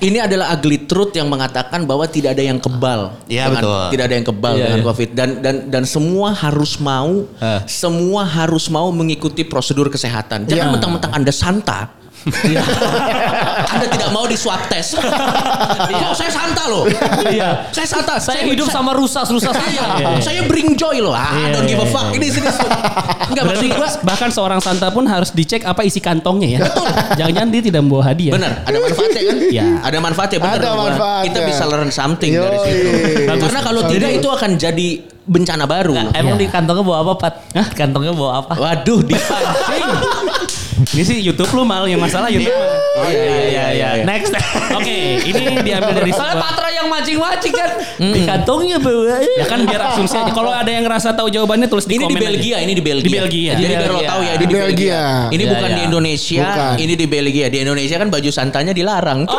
ini adalah ugly truth yang mengatakan bahwa tidak ada yang kebal. Iya, dengan- betul. Tidak ada yang kebal Iya, dengan iya. COVID dan dan dan semua harus mau Eh. semua harus mau mengikuti prosedur kesehatan. Jangan Iya. mentang-mentang Anda santa. anda tidak mau di swab test. Oh, saya santa loh. Iya. Saya santa. Saya hidup sama rusa-rusa Iya, saya bring joy loh. Ah, Iya, don't give a iya, fuck. iya. Ini sini. Enggak maksud Berarti gua bahkan seorang santa pun harus dicek apa isi kantongnya ya. Jangan-jangan dia tidak membawa hadiah. Benar, ada manfaatnya kan? Iya. Ada manfaatnya benar. Ada manfaatnya. Kita bisa learn something dari Yoi. situ. Bagus. Karena kalau tidak itu akan jadi bencana baru. Emang Iya. di kantongnya bawa apa, Pat? Kantongnya bawa apa? Waduh, dipancing. Ini sih YouTube lu mal yang masalah YouTube. Iya, iya, iya, iya. Next. Oke, ini diambil dari Soalnya Patra yang mancing-mancing kan. Di kantongnya bawa. Ya kan biar asumsi aja. Kalau ada yang ngerasa tahu jawabannya tulis di Ini di komen Belgia, aja. ini di Belgia. Di Belgia. Jadi Di biar lo Belgia. tahu ya, ini Di di Belgia. Belgia. Ini Iya, bukan iya. di Indonesia, Bukan. ini di Belgia. Di Indonesia kan baju santanya dilarang.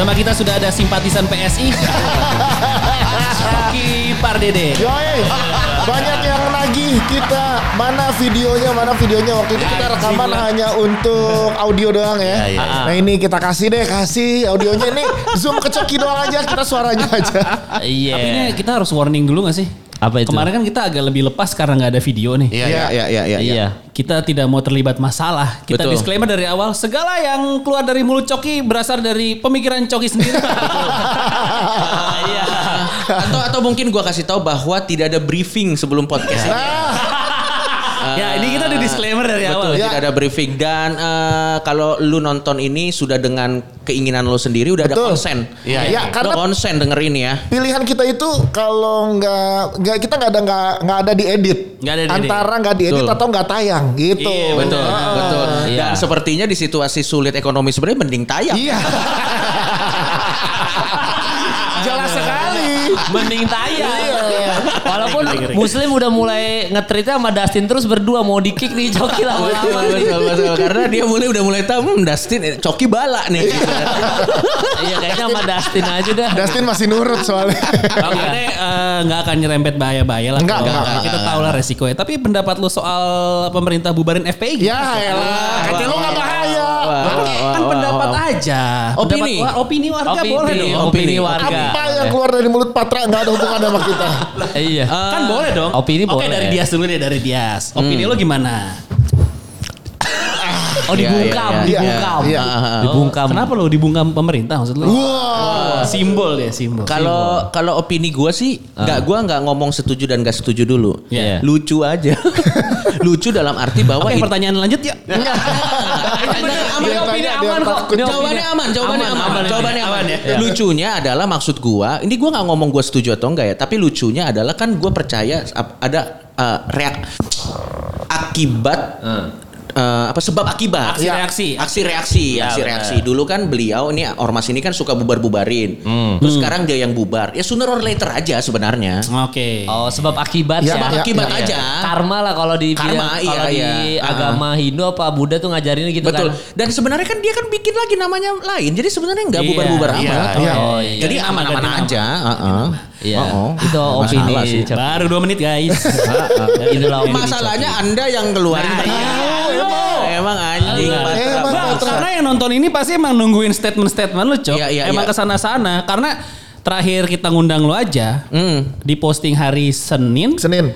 Bersama kita sudah ada simpatisan PSI. Oki Pardede. Yoi, banyak yang nagih kita mana videonya, mana videonya waktu itu kita rekaman hanya untuk audio doang ya. Iya, iya. Nah ini kita kasih deh, kasih audionya ini zoom ke Coki doang aja, kita suaranya aja. Iya. Tapi ini kita harus warning dulu gak sih? Apa itu? Kemarin kan kita agak lebih lepas karena nggak ada video nih. Iya, Iya, iya, iya, iya. Iya. Kita tidak mau terlibat masalah. Kita Betul. disclaimer dari awal. Segala yang keluar dari mulut Coki berasal dari pemikiran Coki sendiri. Iya. atau atau mungkin gua kasih tahu bahwa tidak ada briefing sebelum podcast ini. ya ini kita ada disclaimer dari awal. Betul, Ya. tidak ada briefing dan eh, kalau lu nonton ini sudah dengan keinginan lo sendiri udah Betul. ada konsen. Iya, iya. Lo Karena- konsen dengerin ya. Pilihan kita itu kalau nggak nggak kita nggak ada nggak nggak ada di edit. Nggak ada di edit. Antara nggak diedit Betul. atau nggak tayang gitu. Iya, Betul, Ah. betul. Iya. Dan sepertinya di situasi sulit ekonomi sebenarnya mending tayang. Iya. Jelas sekali. Mending tayang. Walaupun Ngeri, ngeri. Muslim udah mulai ngetritnya sama Dustin terus berdua mau di kick nih Coki Betul, betul, betul. Karena dia mulai udah mulai tahu hmm, Dustin eh, coki bala nih. Iya kayaknya sama Dustin aja dah. Dustin masih nurut soalnya. Gede eh, nggak akan nyerempet bahaya-bahaya lah. Enggak, enggak, kita tahu lah resikonya. Tapi pendapat lu soal pemerintah bubarin FPI ya elah, kata lu nggak bahaya. kan pendapat aja. Opini. Opini warga boleh dong. opini Opini. warga. Apa yang keluar dari mulut Patra nggak ada hubungan sama kita. Iya. Kan boleh dong. Opini Oke boleh. dari Dias dulu deh dari Dias. Opini lo gimana? Oh dibungkam, Iya, iya, iya. dibungkam. Iya. Dibungkam. Kenapa lo dibungkam pemerintah maksud lo? Wah. Simbol deh simbol. Kalau kalau opini gua sih nggak gua nggak ngomong setuju dan nggak setuju dulu. Iya. Lucu aja. Lucu dalam arti bahwa Oke ini- pertanyaan lanjut ya. Dia opini aman kok. Ini opini- Jawabannya aman, jawabannya Aman, aman, aman, jawabannya aman, aman. ya. ya. Lucunya adalah maksud gua, ini gua nggak ngomong gua setuju atau enggak ya, tapi lucunya adalah kan gua percaya ada uh, reak akibat eh, apa sebab akibat Aksi reaksi. aksi reaksi Ya, aksi reaksi dulu kan beliau ini ormas ini kan suka bubar bubarin terus sekarang dia yang bubar ya sooner or later aja sebenarnya Oke. Oh sebab akibat Ya, ya. sebab ya, akibat ya. aja Karma lah kalau di Karma, kalau iya, di iya. agama Hindu apa Buddha tuh ngajarinnya gitu betul kan. dan sebenarnya kan dia kan bikin lagi namanya lain jadi sebenarnya nggak Iya, bubar-bubar iya, amat iya. Oh, iya. jadi Ganti nama, aman-aman ganti nama. aja heeh. Iya. Oh, oh. Itu opini. Baru dua menit guys. Itulah. Masalahnya Anda yang keluarin Nah, iya. Emang, emang anjing. Iya. Patra. Emang Bang, karena yang nonton ini pasti emang nungguin statement-statement lu, Cok. Iya, iya, emang iya. ke sana-sana. Karena terakhir kita ngundang lu aja, Hmm. di posting hari Senin, Senin.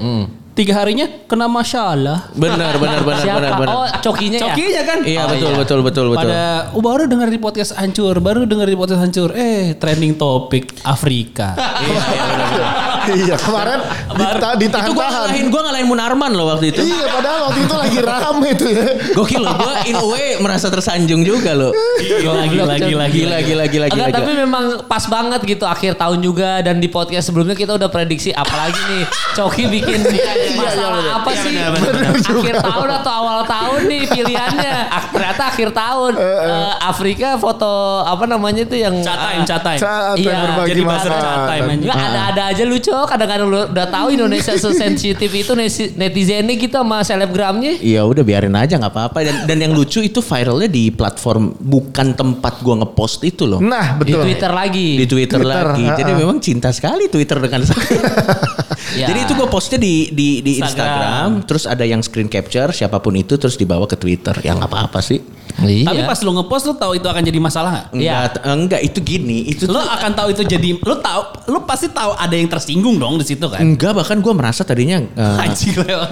tiga harinya kena masalah. Benar, benar, benar, Siapa? benar, benar. Oh cokinya ya. Cokinya kan? Iya, Oh, betul, iya. betul, betul, betul. Pada, oh, baru dengar di podcast hancur, baru dengar di podcast hancur. Eh, trending topik Afrika. iya kemarin dita- Itu gua ditahan-tahan. ngalahin, gua ngalahin Munarman loh waktu itu. Iya padahal waktu itu lagi rame tuh ya. Gokil loh, gua in a way merasa tersanjung juga loh. gila, gila, gila, Gila, gila, gila, gila. Enggak, tapi memang pas banget gitu akhir tahun juga dan di podcast sebelumnya kita udah prediksi apalagi nih Coki bikin masalah apa sih akhir tahun atau awal tahun nih pilihannya Ak- ternyata akhir tahun Eh, Afrika foto apa namanya itu yang Chat time, chat time. Saat Iya, yang berbagi jadi time aja. Nggak, ada-ada aja lucu kadang-kadang lu udah tahu Indonesia sesensitif itu netizennya gitu sama selebgramnya. Ya udah biarin aja nggak apa-apa dan dan yang lucu itu viralnya di platform bukan tempat gua ngepost itu loh. Nah, Di betul. Twitter lagi. Di Twitter, Twitter, lagi. Jadi ha-ha. memang cinta sekali Twitter dengan saya. Ya. Jadi itu gue postnya di di di Instagram. Instagram. terus ada yang screen capture siapa pun itu terus dibawa ke Twitter. Ya nggak apa-apa sih. Iya. Tapi pas lu ngepost lu tahu itu akan jadi masalah nggak? Iya. Enggak, enggak itu gini, itu Lu tuh akan tahu itu jadi lu tahu lu pasti tahu ada yang tersinggung dong di situ kan. enggak bahkan gue merasa tadinya eh, Anjing lewat.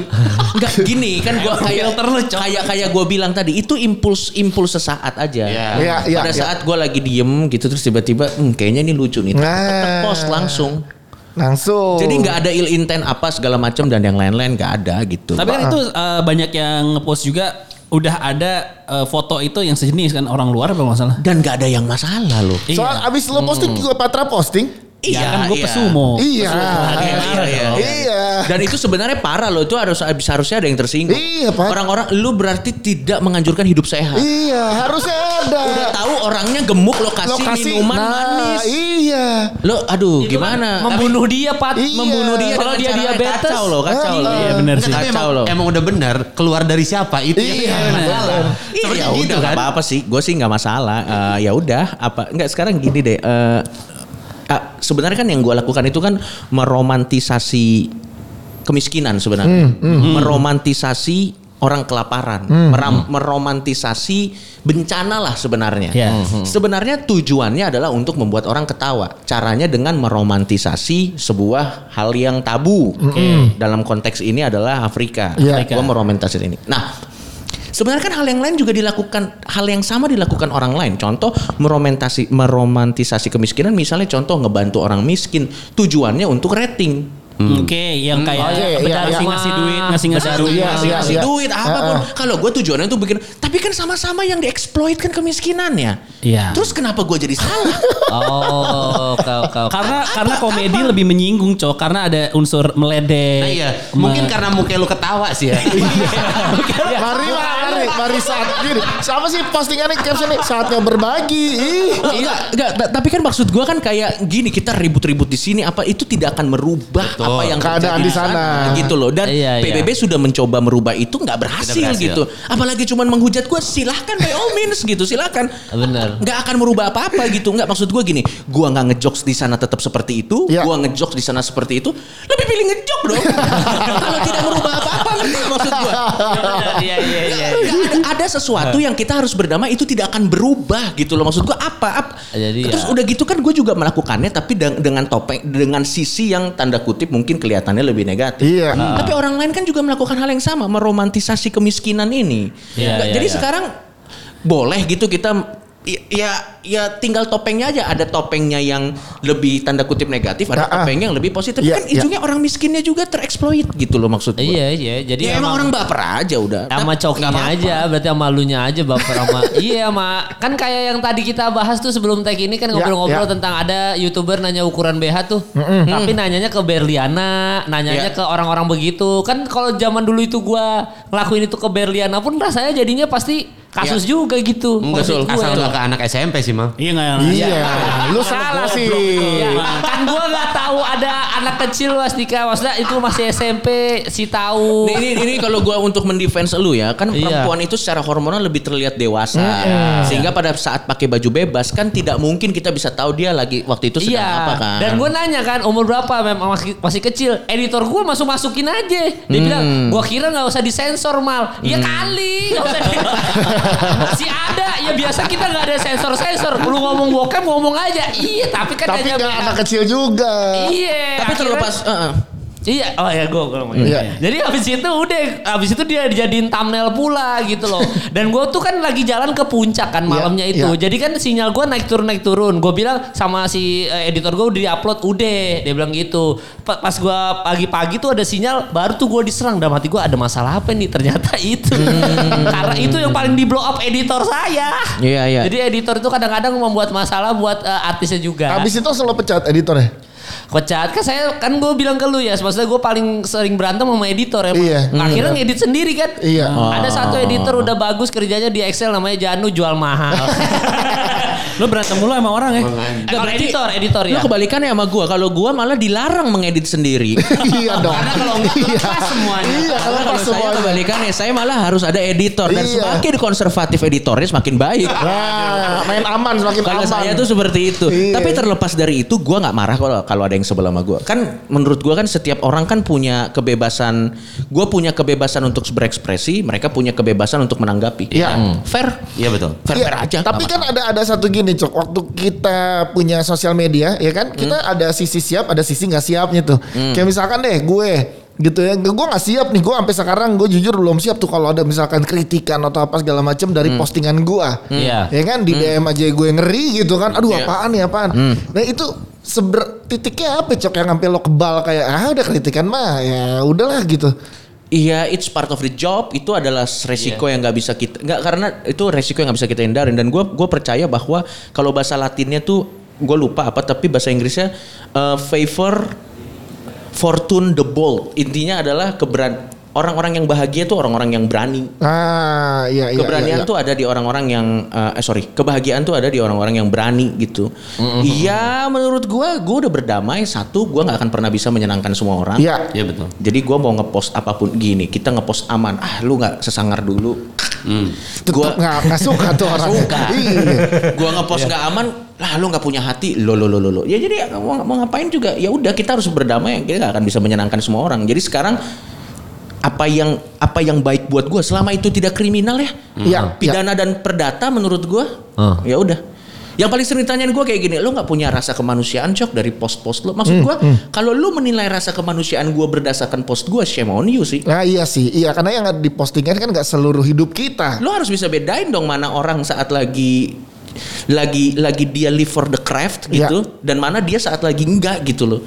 Enggak gini kan gua kayak kayak kayak gua bilang tadi itu impuls impuls sesaat aja. Iya, iya, Pada iya. saat gua lagi diem gitu terus tiba-tiba hmm, kayaknya ini lucu nih. Nah. Post langsung. Langsung. Jadi nggak ada ill intent apa segala macam dan yang lain-lain nggak ada gitu. Tapi kan itu eh, banyak yang ngepost juga udah ada eh, foto itu yang sejenis kan orang luar apa masalah? dan nggak ada yang masalah loh. Soal abis lo posting juga Patra posting. Iya kan gue iya. pesumo. Iya. Iya, iya, iya. Iya. Dan itu sebenarnya parah loh. Itu harus habis harusnya ada yang tersinggung. Iya, Pak. Orang-orang lu berarti tidak menganjurkan hidup sehat. Iya, harusnya ada. Udah tahu orangnya gemuk lo kasih Lokasi minuman nah, manis. Iya. Lo aduh gimana? membunuh dia, Pat. Iya. membunuh dia Kalau dia diabetes. kacau loh kacau Ah, loh iya, bener sih. Kacau emang, loh emang udah benar keluar dari siapa itu Iya, yang masalah. Iya ya gitu udah nggak kan. apa-apa sih gue sih nggak masalah Eh, ya udah apa nggak sekarang gini deh eh, ah, sebenarnya kan yang gue lakukan itu kan meromantisasi kemiskinan sebenarnya. Meromantisasi orang kelaparan. Meram- meromantisasi bencana lah sebenarnya. Ya. sebenarnya tujuannya adalah untuk membuat orang ketawa. Caranya dengan meromantisasi sebuah hal yang tabu. Dalam konteks ini adalah Afrika. Iya. gue meromantisasi ini. Nah Sebenarnya kan hal yang lain juga dilakukan, hal yang sama dilakukan orang lain. Contoh meromantisasi kemiskinan, misalnya contoh ngebantu orang miskin, tujuannya untuk rating. Oke, yang kayak Oke, iya, bedah iya. ngasih ngasih duit, ngasih ngasih duit. Iya, ngasih iya, ngasih iya. duit apa pun. Ah, ah. Kalau gue tujuannya untuk bikin, tapi kan sama-sama yang dieksploit kan kemiskinannya. Iya. Terus kenapa gue jadi salah? Oh, kau kau. Karena karena komedi lebih menyinggung, Cok, karena ada unsur meledek. Nah iya, mungkin karena muka lu ketawa sih ya. Mari, mari, mari saat gini. Siapa sih postingannya captionnya saatnya berbagi. Ih. enggak, enggak, ta- tapi kan maksud gua kan kayak gini kita ribut-ribut di sini apa itu tidak akan merubah Betul. Apa yang Keadaan terjadi di sana. gitu loh. Dan Iya, iya. PBB sudah mencoba merubah itu nggak berhasil, berhasil. gitu. Apalagi cuman menghujat gua silahkan by all means gitu. Silahkan. Bener. nggak akan merubah apa-apa gitu. Nggak maksud gua gini. Gua nggak ngejokes di sana tetap seperti itu. Iya. gua ngejokes di sana seperti itu. Lebih pilih ngejok dong kalau tidak merubah apa-apa ngerti maksud gua Iya, iya, iya. Nggak ada, sesuatu yang kita harus berdamai itu tidak akan berubah gitu loh maksud gua apa, apa Jadi terus ya. udah gitu kan gue juga melakukannya tapi deng- dengan topeng dengan sisi yang tanda kutip mungkin kelihatannya lebih negatif Iya. tapi orang lain kan juga melakukan hal yang sama meromantisasi kemiskinan ini Iya, iya, jadi iya. sekarang boleh gitu kita ya- ya ya tinggal topengnya aja ada topengnya yang lebih tanda kutip negatif ada Ah, ah. topengnya yang lebih positif Iya, kan iya. ujungnya orang miskinnya juga tereksploit gitu loh maksud gue Iya, iya. Jadi ya emang, orang baper aja udah sama cokinya apa-apa. aja berarti sama lunya aja baper sama iya sama kan kayak yang tadi kita bahas tuh sebelum tag ini kan ngobrol-ngobrol ya. tentang ada youtuber nanya ukuran BH tuh tapi nanyanya ke Berliana nanyanya Ya. ke orang-orang begitu kan kalau zaman dulu itu gua ngelakuin itu ke Berliana pun rasanya jadinya pasti kasus juga gitu. Maksud gua Asal ya. nggak ke anak SMP sih mang. Iya nggak? Iya. Lu salah sih. Ya, kan gua nggak tahu ada anak kecil Mas Dika maksudnya itu masih SMP si tahu Nih, ini ini kalau gua untuk mendefense lu ya, kan Iya. perempuan itu secara hormonal lebih terlihat dewasa. Sehingga pada saat pakai baju bebas kan tidak mungkin kita bisa tahu dia lagi waktu itu sedang Iya. apa kan. Dan gue nanya kan umur berapa memang masih, masih kecil. Editor gue masuk masukin aja. Dia Hmm. bilang gue kira nggak usah disensor mal. Iya kali nggak usah. Masih ada ya biasa kita nggak ada sensor sensor. Lu ngomong bokep ngomong aja. Iya tapi kan Tapi hanya beda. anak kecil juga. Iya. Tapi akhirnya- terlepas eh, eh. Iya, oh ya gue ngomong. Iya. Jadi habis itu udah, habis itu dia dijadiin thumbnail pula gitu loh. Dan gue tuh kan lagi jalan ke puncak kan malamnya Iya, itu. iya. Jadi kan sinyal gue naik turun naik turun. Gue bilang sama si eh, editor gue udah diupload udah, dia bilang gitu. Pa- Pas gue pagi-pagi tuh ada sinyal, baru tuh gue diserang. Dalam hati gue ada masalah apa nih? Ternyata itu. Karena itu yang paling di blow up editor saya. Iya, iya. Jadi editor itu kadang-kadang membuat masalah buat eh, artisnya juga. Habis itu langsung lo pecat editornya. Kocat kan saya kan gue bilang ke lu ya, maksudnya gue paling sering berantem sama editor ya. Iya. Akhirnya ngedit sendiri kan. Iya. Ada satu editor udah bagus kerjanya di Excel namanya Janu jual mahal. Lo berantem mulu sama orang ya. Eh, kalau editor, editor Lu ya. kebalikannya sama gua. Kalau gua malah dilarang mengedit sendiri. iya dong. Karena kalau enggak lepas semuanya. Iya, kalau Karena pas kalau saya semuanya. kebalikannya, saya malah harus ada editor dan Iya. semakin konservatif editornya semakin baik. Nah, main aman semakin Kalau aman. saya tuh seperti itu. Iya. Tapi terlepas dari itu, gua nggak marah kalau kalau ada yang sebel sama gua. Kan menurut gua kan setiap orang kan punya kebebasan. Gua punya kebebasan untuk berekspresi, mereka punya kebebasan untuk menanggapi. Iya. Hmm. Fair. Iya betul. Fair Iya, fair aja. Tapi kan ada ada satu gini cok, waktu kita punya sosial media, ya kan, kita Hmm. ada sisi siap, ada sisi nggak siapnya tuh. Kayak misalkan deh gue gitu ya, gue nggak siap nih, gue sampai sekarang gue jujur belum siap tuh kalau ada misalkan kritikan atau apa segala macam dari postingan gue. Iya. Ya kan di DM aja gue ngeri gitu kan, aduh Iya. apaan nih apaan. Nah itu seber titiknya apa cok yang sampai lo kebal kayak ah udah kritikan mah ya udahlah gitu. Iya, it's part of the job. Itu adalah resiko yang nggak bisa kita nggak karena itu resiko yang nggak bisa kita hindarin. Dan gue gue percaya bahwa kalau bahasa Latinnya tuh gue lupa apa tapi bahasa Inggrisnya uh, favor fortune the bold. Intinya adalah keberan orang-orang yang bahagia tuh orang-orang yang berani. Ah iya iya. Keberanian iya, iya. tuh ada di orang-orang yang eh, eh sorry, kebahagiaan tuh ada di orang-orang yang berani gitu. Iya, menurut gua gua udah berdamai satu, gua nggak akan pernah bisa menyenangkan semua orang. Iya. Iya betul. Jadi gua mau ngepost apa pun gini, kita ngepost aman. Ah, lu nggak sesangar dulu. Tetep Gua nggak suka tuh orang. suka. Iya. gua ngepost nggak aman, lah lu nggak punya hati. Lo lo lo lo. lo. Ya jadi mau, mau ngapain juga ya udah kita harus berdamai, kita nggak akan bisa menyenangkan semua orang. Jadi sekarang apa yang apa yang baik buat gua selama itu tidak kriminal ya. Iya, Pidana dan perdata menurut gua Hmm. ya udah. Yang paling sering ditanyain gue kayak gini, lo nggak punya rasa kemanusiaan cok dari post-post lo? Maksud gua, kalau lo menilai rasa kemanusiaan gua berdasarkan post gua, shame on you sih. Nah iya sih, iya karena yang di postingan kan nggak seluruh hidup kita. lo harus bisa bedain dong mana orang saat lagi lagi lagi dia live for the craft gitu dan mana dia saat lagi enggak gitu loh.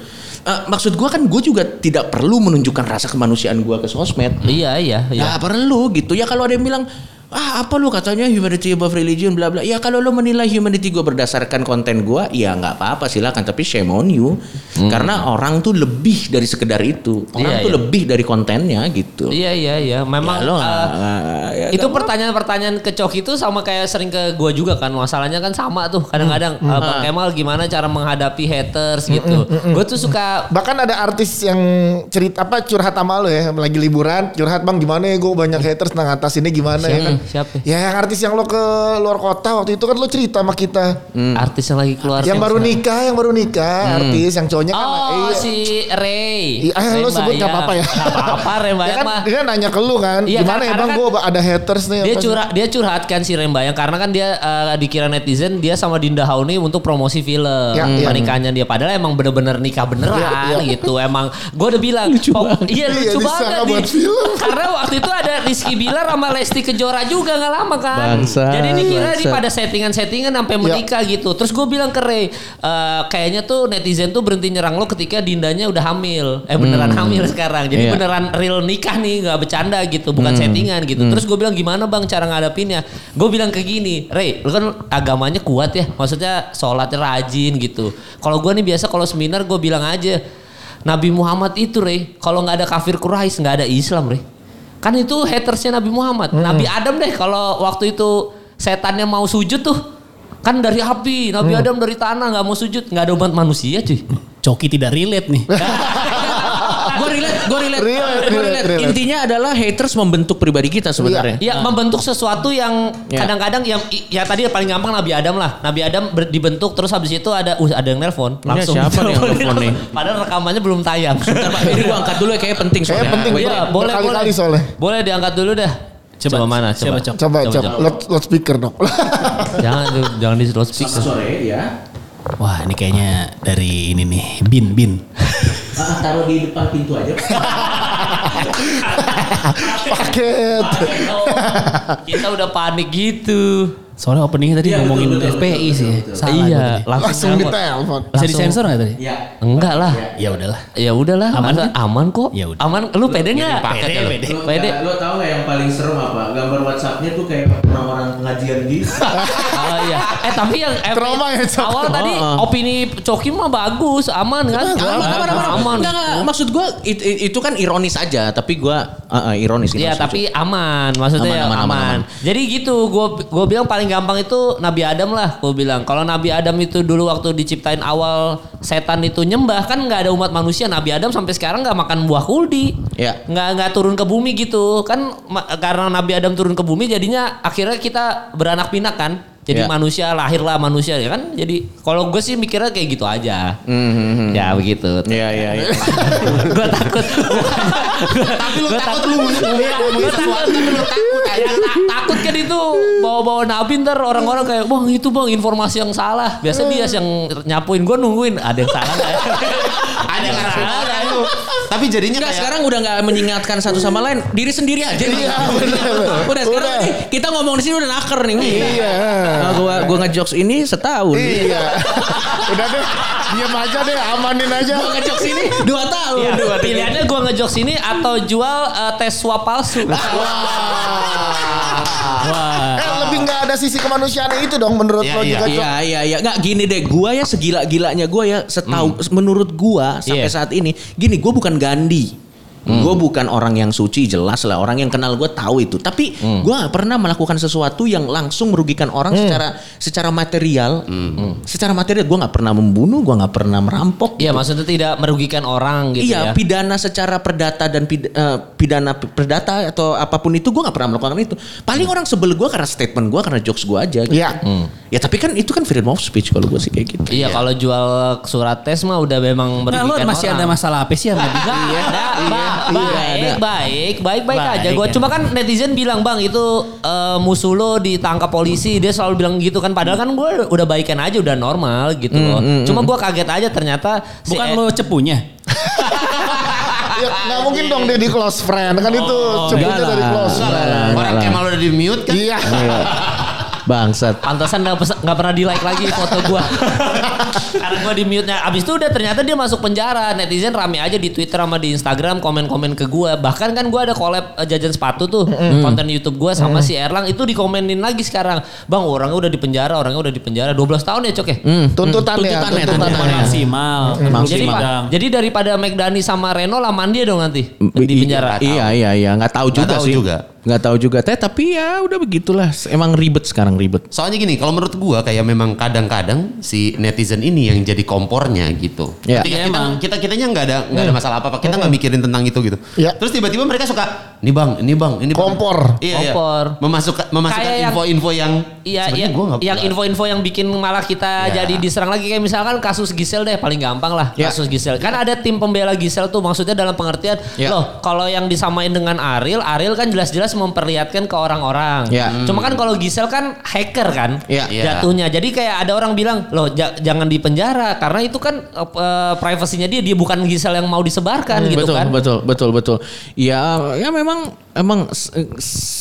Eh, maksud gua kan gue juga tidak perlu menunjukkan rasa kemanusiaan gua ke sosmed. Iya, iya, iya. Ya perlu gitu. Ya kalau ada yang bilang ah apa lu katanya humanity above religion bla bla. Ya kalau lu menilai humanity gue berdasarkan konten gua, ya nggak apa-apa silakan. Tapi shame on you. Karena orang tuh lebih dari sekedar itu. Orang Iya, tuh iya. lebih dari kontennya gitu. Iya, iya, iya. Memang Ya, lo nggak- nggak- ya, itu pertanyaan-pertanyaan ke Coki itu sama kayak sering ke gua juga kan masalahnya kan sama tuh kadang-kadang Hmm. eh, Bang Kemal gimana cara menghadapi haters gitu gue tuh suka Bahkan ada artis yang cerita apa curhat sama lo ya lagi liburan curhat bang gimana ya gue banyak haters nah ngatasinnya gimana ya Siapa? Kan Siapa? ya yang artis yang lo ke luar kota waktu itu kan lo cerita sama kita artis yang lagi keluar yang baru nikah yang baru nikah artis yang cowoknya kan oh iya. si Ray Iya, ah, Ray lu sebut nggak Bayang. apa-apa ya. Nggak apa-apa Ray Ya Bayang kan, mah dia kan nanya ke lu kan, Iya, gimana ya bang, kan gue ada haters nih. dia curhat dia curhat kan si Rembayang karena kan dia eh, dikira netizen dia sama Dinda Hauni untuk promosi film Ya, iya. pernikahannya dia padahal emang bener-bener nikah beneran Ya, ya. gitu emang gue udah bilang oh, iya Iya, lucu banget karena waktu itu ada Rizky Bilar sama Lesti Kejora juga nggak lama kan? Bangsat, jadi dikira di bangsat. pada settingan-settingan sampai menikah gitu. Terus gue bilang ke Ray eh, kayaknya tuh netizen tuh berhenti nyerang lo ketika Dindanya udah hamil. Eh beneran hamil sekarang. Jadi Iya. beneran real nikah nih nggak bercanda gitu bukan settingan gitu. Terus gue bilang gimana bang cara ngadapinnya gue bilang ke gini Ray lu kan agamanya kuat ya maksudnya sholatnya rajin gitu. Kalau gue nih biasa kalau seminar gue bilang aja Nabi Muhammad itu Ray kalau nggak ada kafir Quraisy nggak ada Islam Ray kan itu hatersnya Nabi Muhammad. Nabi Adam deh kalau waktu itu setannya mau sujud tuh kan dari api. Nabi Adam dari tanah nggak mau sujud. Nggak ada umat manusia cuy. Coki tidak relate nih. gue relate, gue relate, Relate, relate, relate. relate. Intinya adalah haters membentuk pribadi kita sebenarnya. Ya membentuk sesuatu yang Ya. kadang-kadang yang ya tadi paling gampang Nabi Adam lah. Nabi Adam ber- dibentuk terus habis itu ada uh ada yang nelpon langsung. siapa nih yang nelpon nih? Padahal rekamannya belum tayang. Bentar, Pak, ini gue angkat dulu ya kayaknya penting soalnya. Kayaknya penting, Iya, Boleh, boleh soalnya. Boleh diangkat dulu dah. Coba, Coba, mana? siapa, Coba. Coba, Coba, coba, coba. loud, loudspeaker dong. jangan jangan di loudspeaker. sore ya. Wah ini kayaknya dari ini nih. Bin, bin. Ah, taruh di depan pintu aja. Paket. Kita udah panik gitu. Soalnya openingnya tadi Iya, ngomongin betul, betul, FPI betul, sih. betul, betul. Salah iya, langsung, Langsung ditelepon. Bisa langsung- disensor nggak tadi? Ya. Enggak lah. Ya udahlah. Ya udahlah, Aman aman, kan? aman kok. Ya udah. Aman. Lu pede nggak? paket ya lu? Pede. Lo, Pede. lo tau gak yang paling serem apa? Gambar WhatsAppnya tuh kayak orang-orang pengajian gitu. Oh iya. Eh tapi yang eh, Trauma ya, Cok. awal tadi opini Coki mah bagus, aman kan? Aman, aman, aman, aman. Enggak, enggak. Maksud gue itu kan ironis aja, tapi gue uh, uh, ironis. Iya tapi aman, maksudnya Aman, aman, aman, aman, Jadi gitu, gue gue bilang paling gampang itu Nabi Adam lah. Gue bilang kalau Nabi Adam itu dulu waktu diciptain awal setan itu nyembah kan nggak ada umat manusia. Nabi Adam sampai sekarang nggak makan buah kuldi. Iya. Nggak nggak turun ke bumi gitu kan karena Nabi Adam turun ke bumi jadinya akhirnya kita beranak pinak kan. Jadi Iya. manusia lahirlah manusia ya kan. Jadi kalau gue sih mikirnya kayak gitu aja. Ya begitu. Iya, iya, iya. gue takut. Tapi lu takut takut. lu tapi lu takut Ya, aja. ta- takut kan itu bawa-bawa nabi ntar orang-orang kayak bang itu bang informasi yang salah. Biasa dia yang nyapuin gue nungguin ada yang salah? ya? ada yang salah nggak? ya? Tapi jadinya Enggak, kayak sekarang udah nggak mengingatkan satu sama lain, diri sendiri aja. Iya, Udah sekarang Udah. nih, kita ngomong di sini udah naker nih. Iya. Nah, gua gua ngejokes ini setahun. Iya. Udah deh, diam aja deh, amanin aja. Gua ngejokes ini dua tahun. Iya, Dua, tiga. pilihannya gue ngejok sini atau jual eh, tes swab palsu. Wah. Eh lebih nggak ada sisi kemanusiaan itu dong menurut Iya, lo iya. juga. Iya iya iya nggak gini deh gua ya segila-gilanya gua ya setahu menurut gua sampai Iya. saat ini gini gua bukan Gandhi Gua bukan orang yang suci jelas lah orang yang kenal gua tahu itu tapi gua nggak pernah melakukan sesuatu yang langsung merugikan orang secara secara material secara material gua nggak pernah membunuh gua nggak pernah merampok Iya maksudnya tidak merugikan orang gitu iya ya. pidana secara perdata dan pid- eh, pidana perdata atau apa pun itu gua nggak pernah melakukan itu paling orang sebel gua karena statement gua karena jokes gua aja gitu. Iya. Ya tapi kan itu kan freedom of speech kalau gue sih kayak gitu. Iya kalau jual surat tes mah udah memang Nah, merugikan lu masih orang. ada masalah apa sih sama dia? Ba- Iya, ada. Baik, baik, baik, Baik, aja. Gue ya. cuma kan netizen bilang bang itu eh, musuh lo ditangkap polisi, dia selalu bilang gitu kan. Padahal kan gue udah baikan aja, udah normal gitu loh. Cuma gue kaget aja ternyata si Bukan E- lo cepunya. Ya, nggak mungkin dong dia di close friend kan itu sebutnya enggak dari close friend. orang Kemal udah di mute kan. Iya. Bangsat. Pantesan nggak pernah di like lagi foto gua. Karena gua di mute nya. Abis itu udah ternyata dia masuk penjara. Netizen rame aja di Twitter sama di Instagram komen-komen ke gua. Bahkan kan gua ada collab eh, jajan sepatu tuh konten YouTube gua sama si Erlang itu dikomenin lagi sekarang. Bang orangnya udah di penjara, orangnya udah di penjara 12 tahun ya cok ya. Hmm. Tuntutan ya, Tuntutannya, tuntutan. tuntutannya. Maksimal. Jadi, Maksimal. Pak, jadi daripada McDani sama Reno lamaan dia dong nanti di penjara. Iya iya iya nggak tahu juga tahu sih. juga. Nggak tahu juga. Teh tapi ya udah begitulah. Emang ribet sekarang ribet. Soalnya gini, kalau menurut gua kayak memang kadang-kadang si netizen ini yang jadi kompornya gitu. Iya. Ketika Iya, kita, emang. kita kitanya nggak ada nggak ada masalah apa-apa, kita nggak mikirin tentang itu gitu. Iya. Terus tiba-tiba mereka suka, ini bang, ini bang, ini bang." Kompor. Iya, iya. Kompor. Memasukkan memasukkan yang- info-info yang, Iya, iya. gua nggak- yang info-info yang bikin malah kita Ya. jadi diserang lagi kayak misalkan kasus Gisel deh paling gampang lah Ya. kasus Gisel. Kan ada tim pembela Gisel tuh maksudnya dalam pengertian Ya. loh kalau yang disamain dengan Ariel, Ariel kan jelas-jelas memperlihatkan ke orang-orang. Ya. Cuma kan kalau Gisel kan hacker kan Ya. Ya. jatuhnya. Jadi kayak ada orang bilang loh ja- jangan di penjara karena itu kan eh, eh, privasinya dia dia bukan Gisel yang mau disebarkan gitu betul, kan. betul, betul, betul. Ya, ya memang, emang se-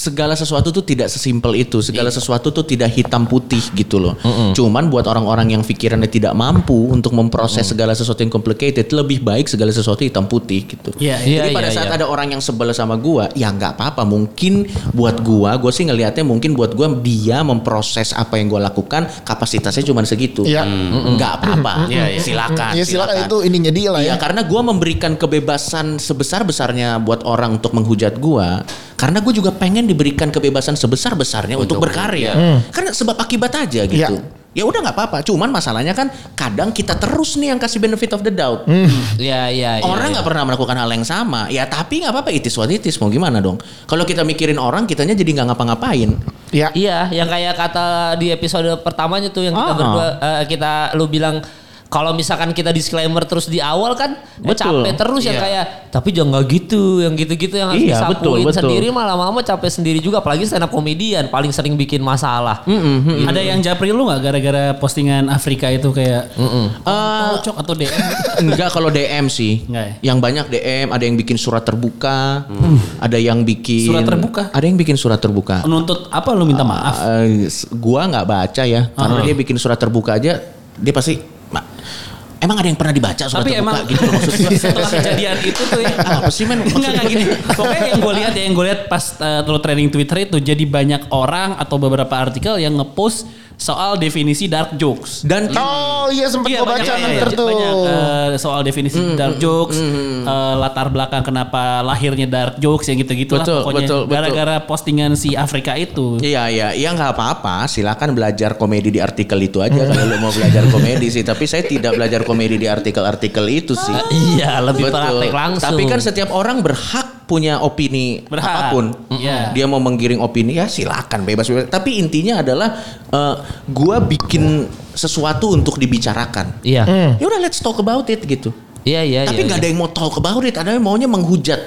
segala sesuatu tuh tidak sesimpel itu. Segala sesuatu tuh tidak hitam putih gitu loh. Cuman buat orang-orang yang pikirannya tidak mampu untuk memproses segala sesuatu yang complicated, lebih baik segala sesuatu hitam putih gitu. Iya, iya. Jadi pada iya, saat iya. ada orang yang sebel sama gua, ya nggak apa-apa. Mungkin buat gua, gua sih ngelihatnya mungkin buat gua dia memproses apa yang gua lakukan, kapasitasnya cuma segitu. Iya. Nggak apa-apa. Iya, iya. Silakan. Iya silakan itu ininya dia lah Iya ya. karena gue memberikan kebebasan sebesar-besarnya buat orang untuk menghujat gue Karena gue juga pengen diberikan kebebasan sebesar-besarnya untuk, berkarya Karena sebab akibat aja gitu Iya. Ya udah nggak apa-apa Cuman masalahnya kan kadang kita terus nih yang kasih benefit of the doubt Iya iya iya. Orang iya. nggak pernah melakukan hal yang sama Ya tapi nggak apa-apa it is what it is Mau gimana dong Kalau kita mikirin orang kitanya jadi nggak ngapa-ngapain Iya. Iya, yang kayak kata di episode pertamanya tuh yang kita Ah. berdua eh, kita lu bilang kalau misalkan kita disclaimer terus di awal kan gue Betul. capek terus yang Iya. kayak tapi jangan nggak gitu yang gitu-gitu yang harus Iya, disapuin betul, betul. sendiri malah lama capek sendiri juga apalagi stand up komedian paling sering bikin masalah Hmm. Ada yang japri lu nggak gara-gara postingan Afrika itu kayak Eh, pocok atau DM? Enggak kalau DM sih. Enggak ya? Yang banyak DM, ada yang bikin surat terbuka, ada yang bikin Surat terbuka? Ada yang bikin surat terbuka. Menuntut apa lu minta maaf? Eh, s- gua nggak baca ya, karena dia bikin surat terbuka aja, dia pasti "Ma, Emang ada yang pernah dibaca surat Tapi terbuka emang gitu gua. setelah kejadian itu tuh ya. Apa sih men? Enggak enggak gini. Pokoknya yang gue lihat ya yang gue lihat pas uh, trending Twitter itu jadi banyak orang atau beberapa artikel yang ngepost soal definisi dark jokes. Dan Oh iya sempat Iya gue baca ntar banyak, tuh. banyak, eh, soal definisi Hmm, dark jokes, eh, latar belakang kenapa lahirnya dark jokes yang gitu-gitu lah Betul, pokoknya. betul, betul. Gara-gara postingan si Afrika itu. Iya iya iya nggak apa-apa silakan belajar komedi di artikel itu aja kalau lu mau belajar komedi sih tapi saya tidak belajar komedi di artikel-artikel itu sih. Iya, lebih praktek langsung. Tapi kan setiap orang berhak punya opini Berhak. apa pun. Iya. Dia mau menggiring opini ya silakan bebas bebas. Tapi intinya adalah eh, gua bikin sesuatu untuk dibicarakan. Iya. Ya udah let's talk about it gitu. Iya, iya, Tapi iya. nggak ada yang mau talk about it, ada yang maunya menghujat.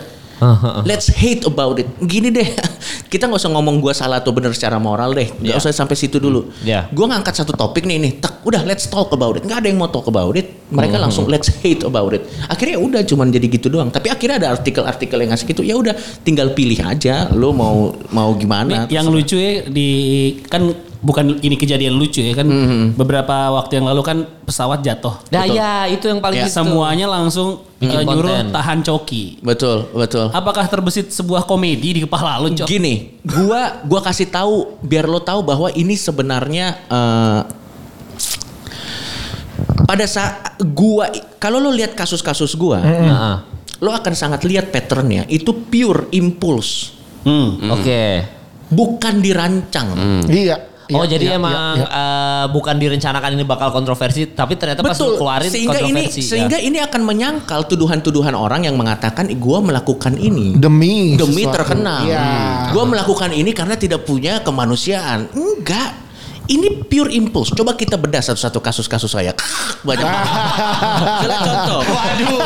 Let's hate about it. Gini deh, kita nggak usah ngomong gua salah atau benar secara moral deh. Nggak Iya. usah sampai situ dulu. Iya. Gua ngangkat satu topik nih nih, tak, udah let's talk about it. Nggak ada yang mau talk about it. Mereka Hmm. langsung let's hate about it. Akhirnya udah cuman jadi gitu doang. Tapi akhirnya ada artikel-artikel yang ngasih gitu. Ya udah, tinggal pilih aja. Lo mau mau gimana? Nih, yang lucu ya di kan bukan ini kejadian lucu ya kan Mm-hmm. beberapa waktu yang lalu kan pesawat jatuh. Nah, ya itu yang paling Ya, gitu. Semuanya langsung Bikin eh, nyuruh konten. tahan coki. Betul, betul. Apakah terbesit sebuah komedi di kepala lu, Cok? Gini, gua gua kasih tahu biar lo tahu bahwa ini sebenarnya eh, pada saat gua kalau lo lihat kasus-kasus gua, Heeh. lo akan sangat lihat patternnya itu pure impulse, Hmm. Oke. bukan dirancang. Iya. Oh iya, jadi iya, emang iya, iya. eh, bukan direncanakan ini bakal kontroversi, tapi ternyata pas lu Betul. keluarin sehingga ini kontroversi. ya. sehingga ini akan menyangkal tuduhan-tuduhan orang yang mengatakan gua melakukan ini demi demi sesuatu. terkenal. Iya. Gua melakukan ini karena tidak punya kemanusiaan. Enggak. Ini pure impulse. Coba kita bedah satu-satu kasus-kasus saya. Banyak contoh. Waduh.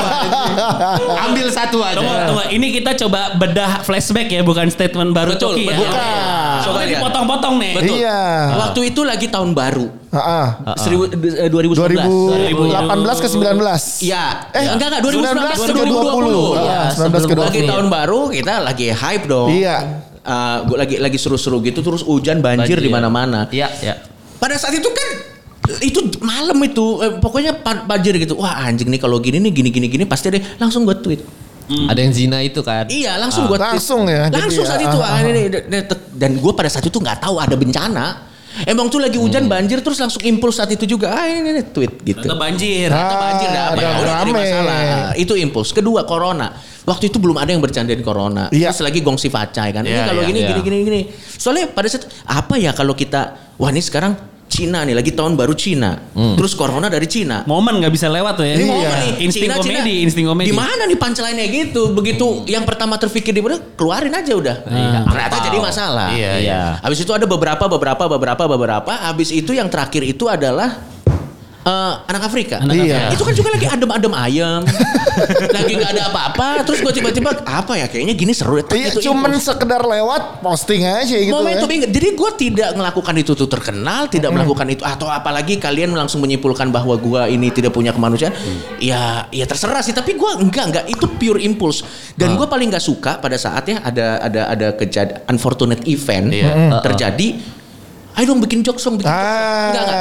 Ambil satu aja. Tunggu, tunggu. Ini kita coba bedah flashback ya, bukan statement baru Betul, Coki ya. betul. Soalnya Coba dipotong-potong nih. Betul. Iya. Waktu itu lagi tahun baru. Heeh. Seribu, eh, 2019. 2018 ke 19. Iya. Eh, enggak enggak 2019 ke 2020. 2020. Iya, Iya, 19 ke sebelum Lagi 20. tahun baru kita lagi hype dong. Iya. Eh, gua lagi lagi seru-seru gitu terus hujan banjir, Banjir. di mana-mana. Iya, iya. Pada saat itu kan itu malam itu eh, pokoknya banjir gitu. Wah anjing nih kalau gini nih gini gini gini pasti ada langsung gue tweet. Ada yang zina itu kan. Iya langsung gue tweet. Langsung ya, Langsung ya, saat itu ah, ah, ini, ini, ini, dan gue pada saat itu nggak tahu ada bencana. Emang tuh lagi hujan banjir terus langsung impuls saat itu juga ah ini, ini tweet gitu. Ternyata banjir. Ah, Ternyata banjir dah apa ya udah jadi rame. masalah. Itu impuls. Kedua corona. Waktu itu belum ada yang bercandain corona. Iya. Terus lagi gongsi facai kan. ini Iya, kalau iya, gini iya. gini gini gini. Soalnya pada saat apa ya kalau kita wah ini sekarang Cina nih lagi tahun baru Cina. Terus corona dari Cina. Momen nggak bisa lewat tuh ya. Ini Iya. momen nih, Insting Cina, komedi, Cina. insting komedi. Di mana nih punchline-nya gitu? Begitu yang pertama terpikir di mana keluarin aja udah. Ternyata jadi masalah. Iya, iya. Habis itu ada beberapa beberapa beberapa beberapa. Habis itu yang terakhir itu adalah eh, anak Afrika. Anak Iya. Itu kan juga lagi adem-adem ayam. lagi nggak ada apa-apa. Terus gue tiba-tiba apa ya kayaknya gini seru ya. Iya, Itu cuman impulse. sekedar lewat posting aja gitu Momentum ya. Jadi gue tidak melakukan itu tuh terkenal, tidak melakukan itu atau apalagi kalian langsung menyimpulkan bahwa gue ini tidak punya kemanusiaan. Ya, ya terserah sih. Tapi gue enggak enggak itu pure impulse. Dan gue paling nggak suka pada saatnya ada ada ada kejadian unfortunate event Iya. terjadi. Ayo dong bikin jokes dong, bikin jokes dong. Ah. Enggak, enggak.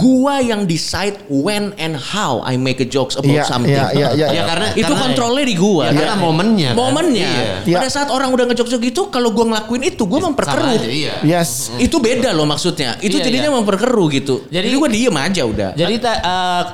Gua yang decide when and how I make a jokes about Iya, something. iya, iya, iya. Ya karena itu karena- kontrolnya di gua. Ya, karena momennya kan. Momennya. Iya. Iya. Pada saat orang udah ngejokes gitu, kalau gua ngelakuin itu, gua Sama memperkeruh. aja, iya. Yes. Itu beda loh maksudnya. Itu Iya, jadinya iya. memperkeruh gitu. Jadi, Jadi- gua diem aja udah. Jadi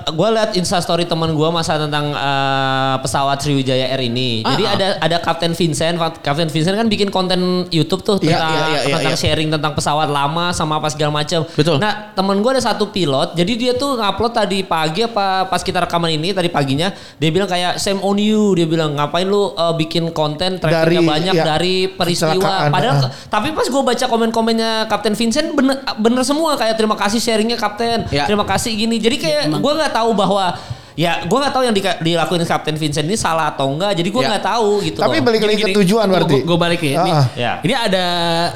gue liat Insta story teman gue masa tentang eh, pesawat Sriwijaya Air ini. Ah, Jadi ah. ada ada Kapten Vincent. Kapten Vincent kan bikin konten YouTube tuh Iya, tentang, iya, iya, iya, tentang iya. sharing tentang pesawat lama sama apa segala macam. Betul. Nah temen gue ada satu pilot. Jadi dia tuh ngupload tadi pagi apa pas kita rekaman ini tadi paginya dia bilang kayak Sam on you. Dia bilang ngapain lu eh, bikin konten Dari- banyak iya, dari peristiwa. Padahal ah. tapi pas gue baca komen-komennya Kapten Vincent bener bener semua kayak terima kasih sharingnya Kapten. Ya. Terima kasih gini. Jadi kayak gue nggak tahu bahwa ya gue nggak tahu yang di- dilakuin Kapten Vincent ini salah atau enggak. Jadi gue Ya. nggak tahu gitu. Tapi balik lagi ke tujuan berarti. Gue balik ya. Ini, Ah, ah. Ya. ini ada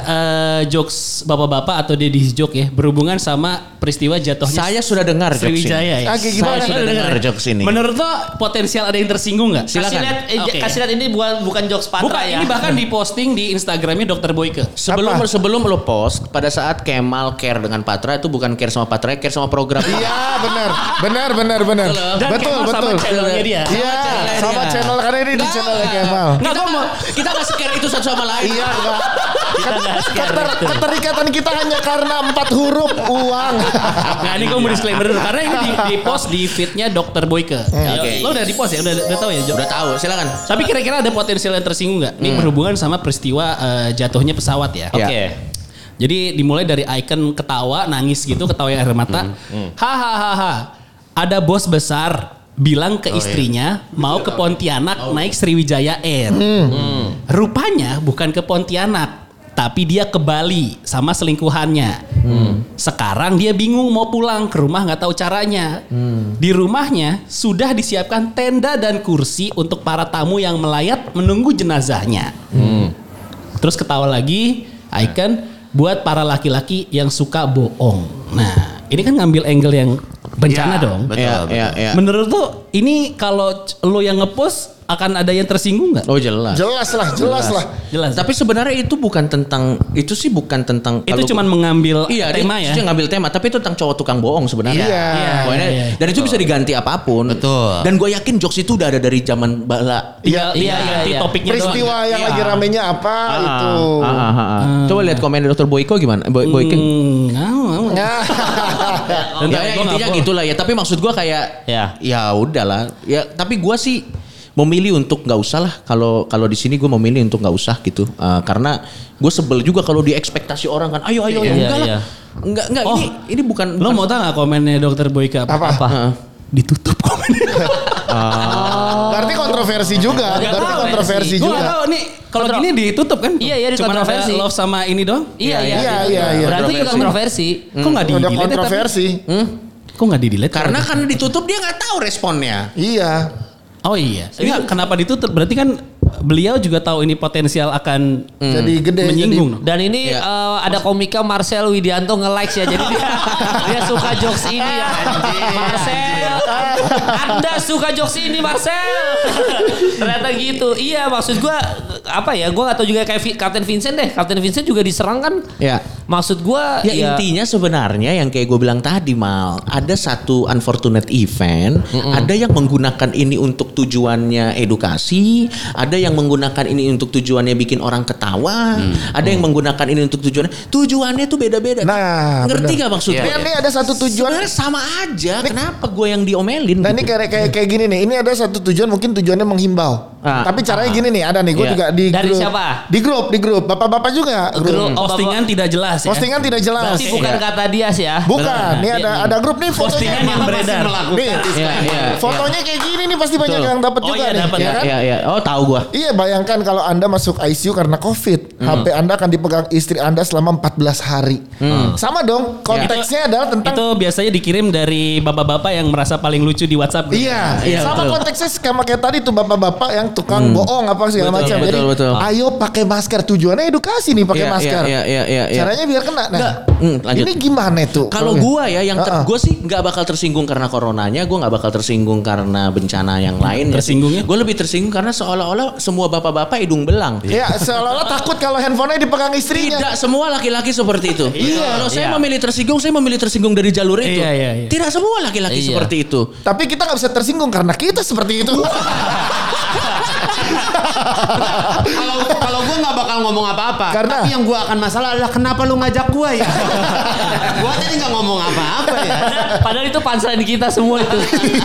eh, jokes bapak-bapak atau deddy joke ya berhubungan sama peristiwa jatuhnya Saya sudah dengar jokes ini. Sriwijaya ya. Ah, gimana? Saya sudah dengar jokes ini. Menurut lo potensial ada yang tersinggung nggak? Kasih lihat, eh, Oke. kasih lihat ini bukan bukan jokes Patra Bukan, ya. ini bahkan diposting di Instagramnya Dokter Boyke. Sebelum Apa? sebelum lo post pada saat Kemal care dengan Patra itu bukan care sama Patra, care sama program. Iya benar, benar, benar, benar. Betul, Kemal sama betul. channelnya dia. Iya, sama channel karena ini di channelnya Kemal. Kita mau kita nggak scare itu satu sama lain. Iya, enggak. Kita scare keterikatan kita hanya karena empat huruf uang. Nah ini gue mau disclaimer dulu karena ini di, di post di feednya Dokter Boyke. Ya, Oke. Lo udah di post ya, udah udah tahu ya? Udah tahu, silakan. Tapi kira-kira ada potensial yang tersinggung nggak? Ini berhubungan sama peristiwa eh, jatuhnya pesawat ya. Oke. Jadi dimulai dari icon ketawa, nangis gitu, ketawa yang air mata. Hahaha. Ada bos besar bilang ke istrinya mau ke Pontianak naik Sriwijaya Air. Rupanya bukan ke Pontianak, tapi dia ke Bali sama selingkuhannya. Sekarang dia bingung mau pulang ke rumah nggak tahu caranya. Di rumahnya sudah disiapkan tenda dan kursi untuk para tamu yang melayat menunggu jenazahnya. Terus ketawa lagi, icon buat para laki-laki yang suka bohong. Nah, ini kan ngambil angle yang bencana Ya, dong. Betul, Iya, betul. iya, iya. Menurut tuh ini kalau lo yang ngepost akan ada yang tersinggung nggak? Oh jelas. Jelas lah, jelas lah. Jelas. Tapi sebenarnya itu bukan tentang itu sih bukan tentang itu kalau- cuman mengambil Iya, tema dia, ya. dia ngambil tema, tapi itu tentang cowok tukang bohong sebenarnya. Iya. Iya, Pokoknya- iya, iya. Dan itu bisa diganti apa pun. Betul. Dan gue yakin jokes itu udah ada dari zaman bala. Iya, iya, iya, ganti iya. topiknya Peristiwa doang. yang Iya. lagi ramenya apa itu. Ah, ah, ah, ah. Coba lihat komen Dokter Boyko gimana? Boy, Boyke. Hmm, ngau, ngau. Ya. Ya, ya, intinya nggak gitulah ya. Tapi maksud gue kayak Ya. ya udahlah. Ya tapi gue sih memilih untuk nggak usah lah. Kalau kalau di sini gue memilih untuk nggak usah gitu. Eh, karena gue sebel juga kalau di ekspektasi orang kan. Ayo ayo Iya, ya enggak iya. lah. Enggak enggak Oh. ini ini bukan. Lo bukan- mau tahu nggak komennya Dokter Boyke apa? Apa? Apa? Heeh. Ditutup komennya. Berarti kontroversi juga. Nggak Berarti tahu, kontroversi Gue juga. nggak tahu nih kalau Kontro- gini ditutup kan? Iya, iya, Cuman ada dikontroversi. love sama ini doang. Iya, iya. Iya, iya, iya. Berarti itu kontroversi. Kok nggak di kontroversi. tapi? Kok nggak di delete? Karena karena ditutup dia nggak tahu responnya. Iya. Oh iya. Enggak, kenapa ditutup? Berarti kan beliau juga tahu ini potensial akan Jadi gede. menyinggung. Dan ini Iya. eh, ada komika Marcel Widianto nge-likes ya. Jadi dia, dia suka jokes ini ya. Marcel. Anda suka jokes ini Marcel. Ternyata gitu. Iya maksud gua apa ya? Gua gak tahu juga kayak Kapten Vincent deh. Kapten Vincent juga diserang kan. Ya. Maksud gua Ya, intinya sebenarnya yang kayak gue bilang tadi mal ada satu unfortunate event, ada yang menggunakan ini untuk tujuannya edukasi, ada yang menggunakan ini untuk tujuannya bikin orang ketawa, ada yang menggunakan ini untuk tujuannya tujuannya tuh beda-beda. Nah, ngerti benar. gak maksudnya? Ini, ini ada satu tujuan. Sebenarnya sama aja. Kenapa gue yang diomelin? Nah gitu? ini kayak kayak kayak gini nih. Ini ada satu tujuan mungkin tujuannya menghimbau. Ah. Tapi caranya gini nih. Ada nih. Gue Iya. juga di Dari grup. siapa? Di grup, di grup. Bapak-bapak juga. Grup. Oh, Postingan tidak jelas ya. Postingan tidak jelas. berarti bukan Iya. kata dia sih ya. Bukan. Nih ada ada grup nih fotonya. Postingan yang beredar. Nih, Iya, iya, fotonya kayak gini nih pasti banyak yang dapat Oh juga iya, nih. ya ya. kan? Iya, iya. Oh tahu gue. Iya bayangkan kalau Anda masuk ICU karena COVID, HP Anda akan dipegang istri Anda selama 14 hari. Sama dong, konteksnya adalah tentang Itu biasanya dikirim dari bapak-bapak yang merasa paling lucu di WhatsApp. Iya, Iya, sama konteksnya sama kayak tadi tuh bapak-bapak yang tukang bohong apa segala macam. Jadi betul. ayo pakai masker. Tujuannya edukasi nih pakai Iya, masker. iya, iya, iya, iya. Caranya biar kena. Nah, Nggak, hmm, lanjut. ini gimana tuh? Kalau gua ya yang ter, Uh-uh. gua sih nggak bakal tersinggung karena coronanya, gua nggak bakal tersinggung karena bencana yang lain. Tersinggungnya? Gue lebih tersinggung karena seolah-olah semua bapak-bapak hidung belang. Ya seolah-olah takut kalau handphonenya dipegang istrinya. Tidak semua laki-laki seperti itu. Iya. Kalau saya Iya. memilih tersinggung, saya memilih tersinggung dari jalur itu. Iya, iya, iya. Tidak semua laki-laki Iya. seperti itu. Tapi kita nggak bisa tersinggung karena kita seperti itu. Hello。Bakal ngomong apa-apa. Karena- Tapi yang gue akan masalah adalah kenapa lu ngajak gue ya? gue tadi nggak ngomong apa-apa ya. Padahal itu punchline kita semua itu.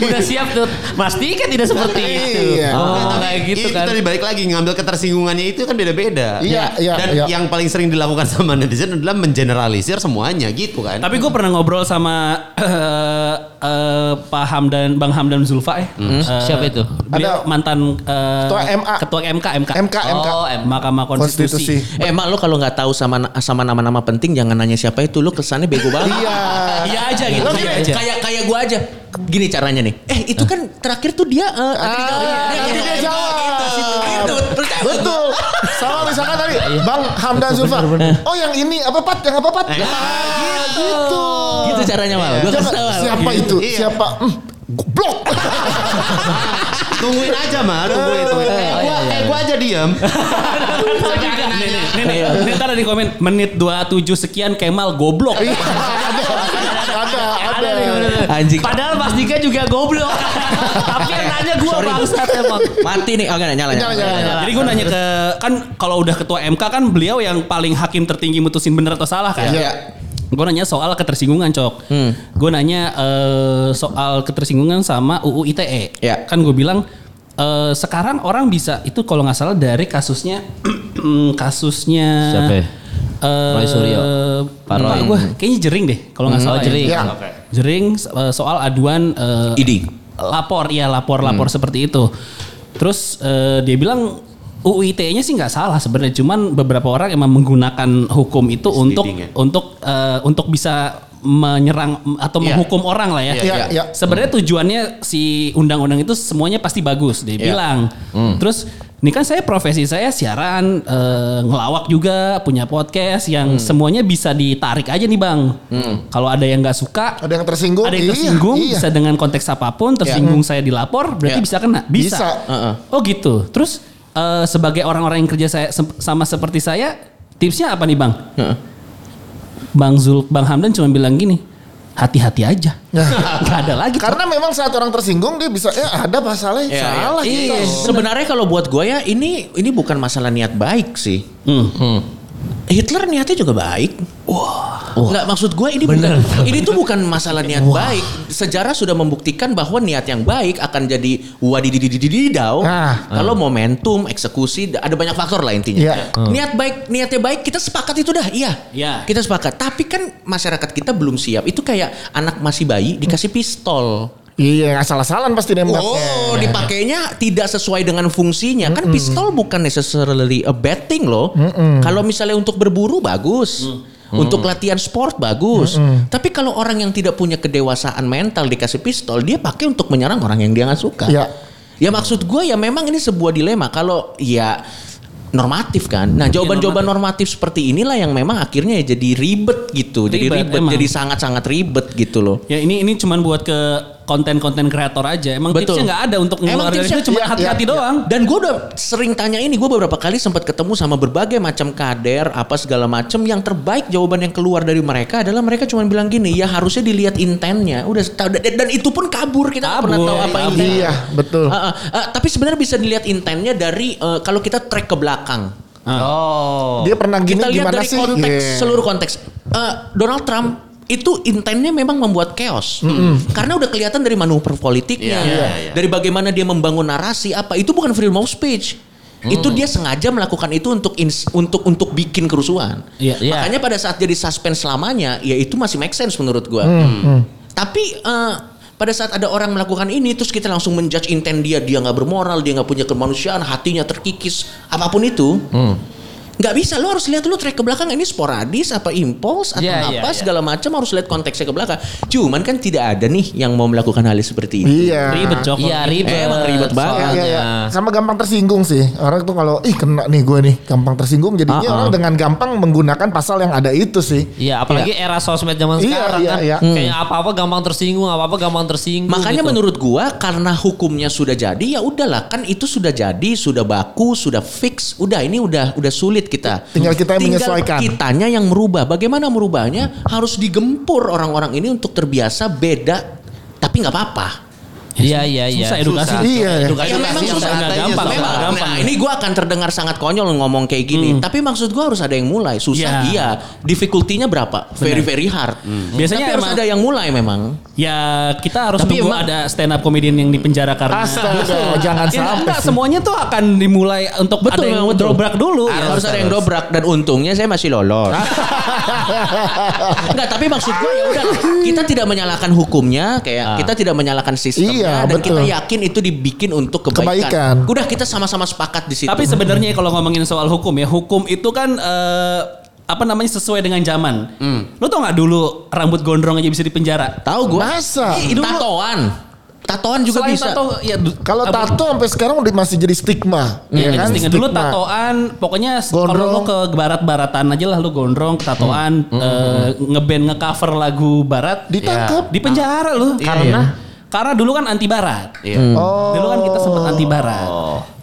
Udah siap tuh. Mas Dika tidak seperti itu. Iya. Oh, Nah, kayak gitu itu kan. tadi balik lagi ngambil ketersinggungannya itu kan beda-beda. Iya, iya, Dan iya. yang paling sering dilakukan sama netizen adalah mengeneralisir semuanya gitu kan. Tapi gue pernah ngobrol sama eh, eh, Pak Hamdan, Bang Hamdan Zulfa ya. Eh, Siapa itu? Beliau Ada- mantan eh, Ketua MA. Ketua MK, MK. MK, MK. Oh, M. Mahkamah Konstitusi. Konstitusi. Eh mak lo kalau nggak tahu sama sama nama-nama penting jangan nanya siapa itu lo kesannya bego banget. Iya. Iya aja gitu. Iya aja. kayak kayak gue aja. Gini caranya nih. Eh itu kan terakhir tuh dia. eh, Ah, nanti dia jawab. Gitu. Betul. Sama misalkan tadi Bang Hamdan Zulfa. Oh yang ini apa Pat? Yang apa Pat? Ah, gitu. Gitu caranya mal. Siapa itu? Iya. Siapa? Goblok. tungguin aja mah, tungguin, tungguin. Kayak Oh, gue, iya, iya. kayak gue aja diam. Nih, nih, nih, nih, nih, ntar ada di komen menit 27 sekian Kemal goblok. Iya, ada, ada, ada. Anjing. Padahal Mas Dika juga goblok. Tapi yang nanya gue Sorry. bangsat emang. Mati nih, oh, nyala Nyala, nyala, nyala. Jadi gue nanya ke kan kalau udah ketua MK kan beliau yang paling hakim tertinggi mutusin bener atau salah kan. Iya. Gue nanya soal ketersinggungan cok. Gue nanya eh, soal ketersinggungan sama UU ITE. Iya. Kan gue bilang eh, sekarang orang bisa itu kalau nggak salah dari kasusnya kasusnya Siapa ya? eh, Roy Suryo. Pak gue kayaknya jering deh kalau nggak Hmm, salah. oh, Jering. Ya. Jering soal aduan eh, ID. lapor ya lapor lapor seperti itu terus eh, dia bilang UU ITE-nya sih nggak salah sebenarnya cuman beberapa orang emang menggunakan hukum itu untuk ya. untuk eh, untuk bisa menyerang atau Iya. menghukum orang lah ya. Iya, iya. Sebenarnya tujuannya si undang-undang itu semuanya pasti bagus dia Iya. bilang. Terus ini kan saya profesi saya siaran eh, ngelawak juga punya podcast yang semuanya bisa ditarik aja nih bang. Kalau ada yang nggak suka Ada yang tersinggung. ada yang Iya, tersinggung iya. bisa dengan konteks apa pun tersinggung saya dilapor berarti Ya. bisa kena bisa, Bisa. Heeh. oh gitu terus eh, sebagai orang-orang yang kerja saya sama seperti saya tipsnya apa nih bang Heeh. bang Zul bang Hamdan cuma bilang gini hati-hati aja Nah. nggak ada lagi Karena memang saat orang tersinggung dia bisa ya ada masalahnya Iya, salah iya. kita. Sebenarnya kalau buat gue ya ini ini bukan masalah niat baik sih. Hmm. Hitler niatnya juga baik. Wah. Nggak maksud gue ini bukan ini tuh bukan masalah niat baik. Sejarah sudah membuktikan bahwa niat yang baik akan jadi wadidididididau Nah. kalau momentum, eksekusi, ada banyak faktor lah intinya. Iya. Niat baik, niatnya baik kita sepakat itu dah, iya. Iya. Kita sepakat. Tapi kan masyarakat kita belum siap. Itu kayak anak masih bayi dikasih pistol. Iya, asal-asalan pasti nembaknya. Oh, dipakainya tidak sesuai dengan fungsinya. Kan pistol bukan necessarily a bad thing loh. Kalau misalnya untuk berburu bagus. Untuk latihan sport bagus. Tapi kalau orang yang tidak punya kedewasaan mental dikasih pistol, dia pakai untuk menyerang orang yang dia nggak suka. Ya. Ya maksud gue ya memang ini sebuah dilema. Kalau ya normatif kan. Nah jawaban-jawaban normatif seperti inilah yang memang akhirnya ya jadi ribet gitu. Jadi Ribet, ribet, emang. jadi sangat-sangat ribet gitu loh. ya ini ini cuman buat ke konten-konten kreator aja emang Betul. tipsnya nggak ada untuk Emang ngeluarin tipsnya- itu cuma iya, hati-hati iya, doang Dan gue udah sering tanya ini, gue beberapa kali sempat ketemu sama berbagai macam kader, apa segala macam. Yang terbaik jawaban yang keluar dari mereka adalah mereka cuma bilang gini, ya harusnya dilihat intennya. Udah tahu dan, itu pun kabur kita nggak pernah Kabur, tahu apa kabur. intennya. Iya, betul. Ah, ah, ah, tapi sebenarnya bisa dilihat intennya dari eh, kalau kita track ke belakang. Oh. Dia pernah gini kita lihat gimana dari sih? konteks Iya. seluruh konteks. Eh, Donald Trump itu intennya memang membuat chaos. Karena udah kelihatan dari manuver politiknya. Iya, iya, iya. dari bagaimana dia membangun narasi apa itu bukan freedom of speech. Itu dia sengaja melakukan itu untuk ins- untuk untuk bikin kerusuhan. Iya. Iya. makanya pada saat jadi suspend selamanya ya itu masih make sense menurut gua. Tapi eh, pada saat ada orang melakukan ini terus kita langsung menjudge intent dia dia nggak bermoral dia nggak punya kemanusiaan hatinya terkikis apa pun itu nggak bisa lu harus lihat lu track ke belakang ini sporadis apa impuls atau Iya, apa iya, iya. segala macam harus lihat konteksnya ke belakang cuman kan tidak ada nih yang mau melakukan hal seperti ini Iya. ribet cok Iya ribet. Emang ribet banget. Iya. soalnya. Sama gampang tersinggung sih. Orang tuh kalau ih kena nih gue nih, gampang tersinggung jadinya Ah, ah. orang dengan gampang menggunakan pasal yang ada itu sih. Iya, apalagi era sosmed zaman Iya, sekarang iya, kan. iya. Kayak apa-apa gampang tersinggung, apa-apa gampang tersinggung. Makanya gitu. menurut gua karena hukumnya sudah jadi ya udahlah kan itu sudah jadi, sudah baku, sudah fix, udah ini udah udah sulit kita. Tinggal kita yang Tinggal menyesuaikan. kitanya yang merubah. Bagaimana merubahnya? Harus digempur orang-orang ini untuk terbiasa beda tapi nggak apa-apa. Iya, iya, iya. susah edukasi Susah. Iya, iya. Edukasi Ya, memang susah, katanya nggak gampang, susah. memang. Memang, gampang nah, ya. ini gua akan terdengar sangat konyol ngomong kayak gini. Tapi maksud gua harus ada yang mulai. Susah Iya. iya. Difficulty-nya berapa? Very very hard. Biasanya Tapi harus emang- ada yang mulai memang. Ya kita harus Tapi nunggu emang- ada stand up comedian yang dipenjara karena Astaga, jangan Ya, sampai enggak, sih. semuanya tuh akan dimulai untuk ada yang betul. dobrak dulu. Harus, Ya. harus ada yang dobrak dan untungnya saya masih lolos. Enggak, tapi maksud gue ya udah kita tidak menyalahkan hukumnya, kayak kita tidak menyalahkan Iya, dan betul. kita yakin itu dibikin untuk kebaikan. Kebaikan. Udah kita sama-sama sepakat di situ. Tapi sebenarnya kalau ngomongin soal hukum ya, hukum itu kan eh, apa namanya sesuai dengan zaman. Lu tau nggak dulu rambut gondrong aja bisa dipenjara? tahu gue. Masa? Tatoan. Tatoan juga Selain bisa. tato, ya, Kalau tato sampai sekarang udah masih jadi stigma. Iya, ya kan? kan? dulu Stigma. tatoan, pokoknya kalau lu ke barat-baratan aja lah lu gondrong, tatoan, eh, ngeband ngecover lagu barat, Ditangkap. di penjara lu. Karena? Karena dulu kan anti barat. Iya. Oh. Dulu kan kita sempat anti barat.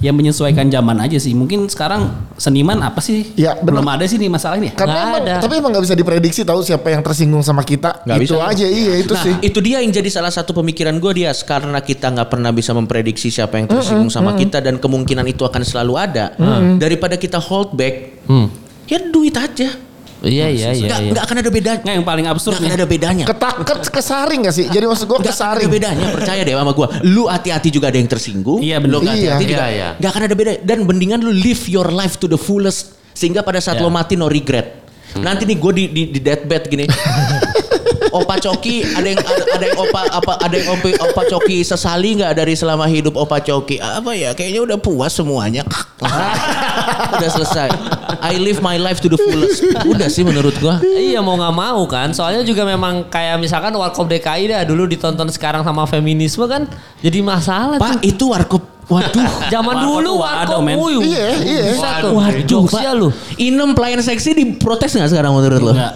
Ya menyesuaikan zaman aja sih. Mungkin sekarang seniman apa sih? Ya, bener. Belum ada sih nih masalah ini. Karena emang, ada. tapi emang nggak bisa diprediksi tahu siapa yang tersinggung sama kita. Nggak itu bisa. aja iya itu nah, sih. itu dia yang jadi salah satu pemikiran gue dia karena kita nggak pernah bisa memprediksi siapa yang tersinggung sama kita dan kemungkinan itu akan selalu ada. Daripada kita hold back, ya duit aja. Iya iya iya. Nggak iya. nggak akan ada bedanya. Nggak yang paling absurd Nggak akan nih. ada bedanya. Ketak ke, kesaring gak sih? Jadi maksud gue Gak kesaring. ada bedanya percaya deh sama gue. Lu hati-hati juga ada yang tersinggung. Iya. Lu nggak hati-hati Iya. juga. Iya, iya. Gak akan ada beda. Dan mendingan lu live your life to the fullest. Sehingga pada saat Iya. lo mati no regret. Nanti nih gue di, di, di deathbed gini. Opa Coki ada yang ada, ada yang opa apa ada yang opa, opa Coki sesali nggak dari selama hidup Opa Coki? Apa ya kayaknya udah puas semuanya. Udah selesai. I live my life to the fullest. Udah sih menurut gua. Iya mau nggak mau kan, soalnya juga memang kayak misalkan Warkop DKI dah dulu ditonton sekarang sama feminisme kan jadi masalah Pak tuh. itu warkop waduh Zaman dulu Warkop men. wuih. Iya, iya. Bisa tuh. Waduh, Jokesnya Pak. lu. Inem pelayan seksi diprotes nggak sekarang menurut lo? Enggak.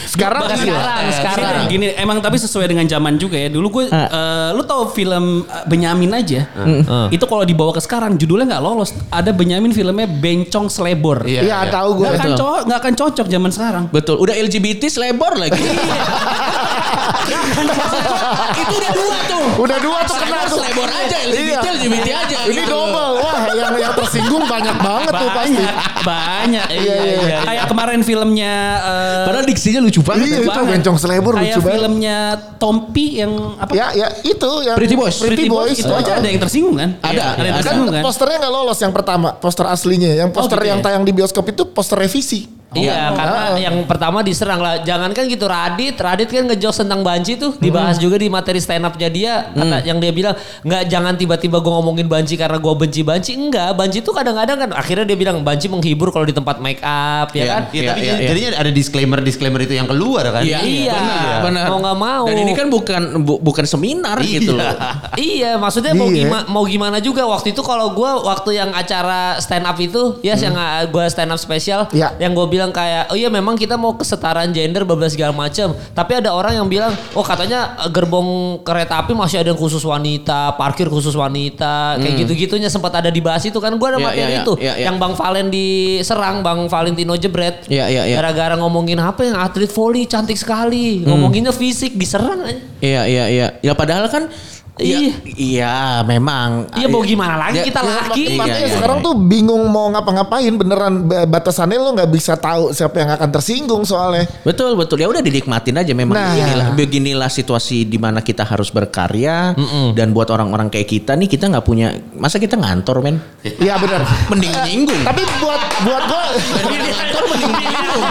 Sekarang Bahkan iya. sekarang, sekarang. Gini, gini, emang tapi sesuai dengan zaman juga ya. Dulu gue, Ah. eh, lu tau film eh, Benyamin aja. Ah. Itu kalau dibawa ke sekarang judulnya nggak lolos. Ada Benyamin filmnya Bencong Slebor. Iya. Iya tahu gue. Nggak akan, co- akan cocok zaman sekarang. Betul, udah LGBT selebor lagi. itu udah dua tuh. Udah dua tuh kena tuh. Selebor aja, LGBT, Iya. LGBT aja. Ini gitu. double. Wah, yang yang tersinggung banyak banget tuh pasti. Banyak, banyak. Iya, iya, iya. Kayak kemarin filmnya eh, Padahal diksinya lucu banget. Iya, itu banget. bencong selebor lucu banget. filmnya Tompi yang apa? Ya, ya itu yang Pretty Boys. Pretty, Boys. itu aja ada yang tersinggung kan? Ada, Iya, ada yang ada. Kan tersinggung kan? posternya nggak lolos yang pertama, poster aslinya. Yang poster gitu yang ya? tayang di bioskop itu poster revisi. Iya, karena yang pertama diserang lah. Jangan kan gitu Radit, Radit kan ngejokes tentang banci tuh dibahas juga di materi stand up-nya dia. Kata yang dia bilang, "Enggak jangan tiba-tiba gue ngomongin banci karena gue benci banci." Enggak, banci tuh kadang-kadang kan akhirnya dia bilang banci menghibur kalau di tempat make up, ya Iya. kan? Iya, tapi Iya, kan iya. jadinya ada disclaimer disclaimer itu yang keluar kan. Iya, Iya, benar, benar. mau nggak mau. Dan ini kan bukan bu- bukan seminar Iya. gitu loh. iya, maksudnya mau Iya. gimana mau gimana juga waktu itu kalau gue waktu yang acara stand up itu, ya yang gue stand up spesial, Iya. yang gue bilang kayak, oh iya memang kita mau kesetaraan gender berbagai segala macam. Tapi ada orang yang bilang, oh katanya eh, gerbong kereta api masih ada yang khusus wanita, parkir khusus wanita, kayak gitu-gitunya sempat ada dibahas itu kan. Gue ada Iya, materi iya, iya. itu, Iya, iya. yang Bang Valen diserang, Bang Valentino jebret. Iya, iya, iya. Gara-gara ngomongin apa yang atlet volley cantik sekali, ngomonginnya fisik diserang aja. Iya, iya, iya. Ya padahal kan Iya. Iya, iya memang. Iya mau gimana lagi Ya, kita laki. Iya, Makanya iya, sekarang iya. tuh bingung mau ngapa-ngapain beneran ba- batasannya lo nggak bisa tahu siapa yang akan tersinggung soalnya. Betul betul ya udah dinikmatin aja memang Nah. beginilah beginilah situasi di mana kita harus berkarya dan buat orang-orang kayak kita nih kita nggak punya masa kita ngantor men Iya benar. mending nyinggung Tapi buat buat gue daripada ngantor mending nyinggung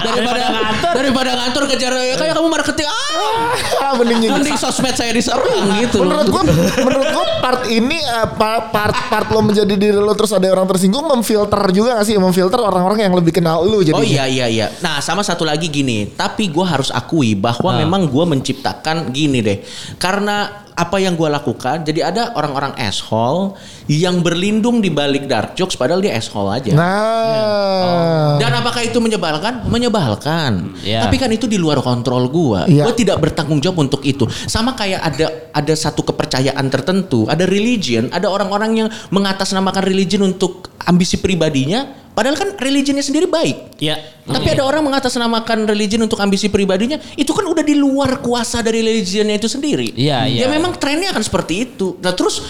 daripada daripada ngantor kejar kayak kamu marketing ah mending nyinggung. mending sosmed saya diserang gitu Menurut gue, menurut gue part ini eh, pa- part part lo menjadi diri lo terus ada orang tersinggung memfilter juga gak sih? Memfilter orang-orang yang lebih kenal lo jadi. Oh iya iya iya. Nah sama satu lagi gini, tapi gue harus akui bahwa memang gue menciptakan gini deh, karena apa yang gue lakukan, jadi ada orang-orang asshole yang berlindung di balik dark jokes, padahal dia asshole aja. Nah. Dan apakah itu menyebalkan? Menyebalkan. Iya. Tapi kan itu di luar kontrol gua. Iya. Gua tidak bertanggung jawab untuk itu. Sama kayak ada ada satu kepercayaan tertentu, ada religion, ada orang-orang yang mengatasnamakan religion untuk ambisi pribadinya, padahal kan religionnya sendiri baik. Iya. Tapi ada orang mengatasnamakan religion untuk ambisi pribadinya, itu kan udah di luar kuasa dari religionnya itu sendiri. Iya, iya. Ya memang trennya akan seperti itu. Nah terus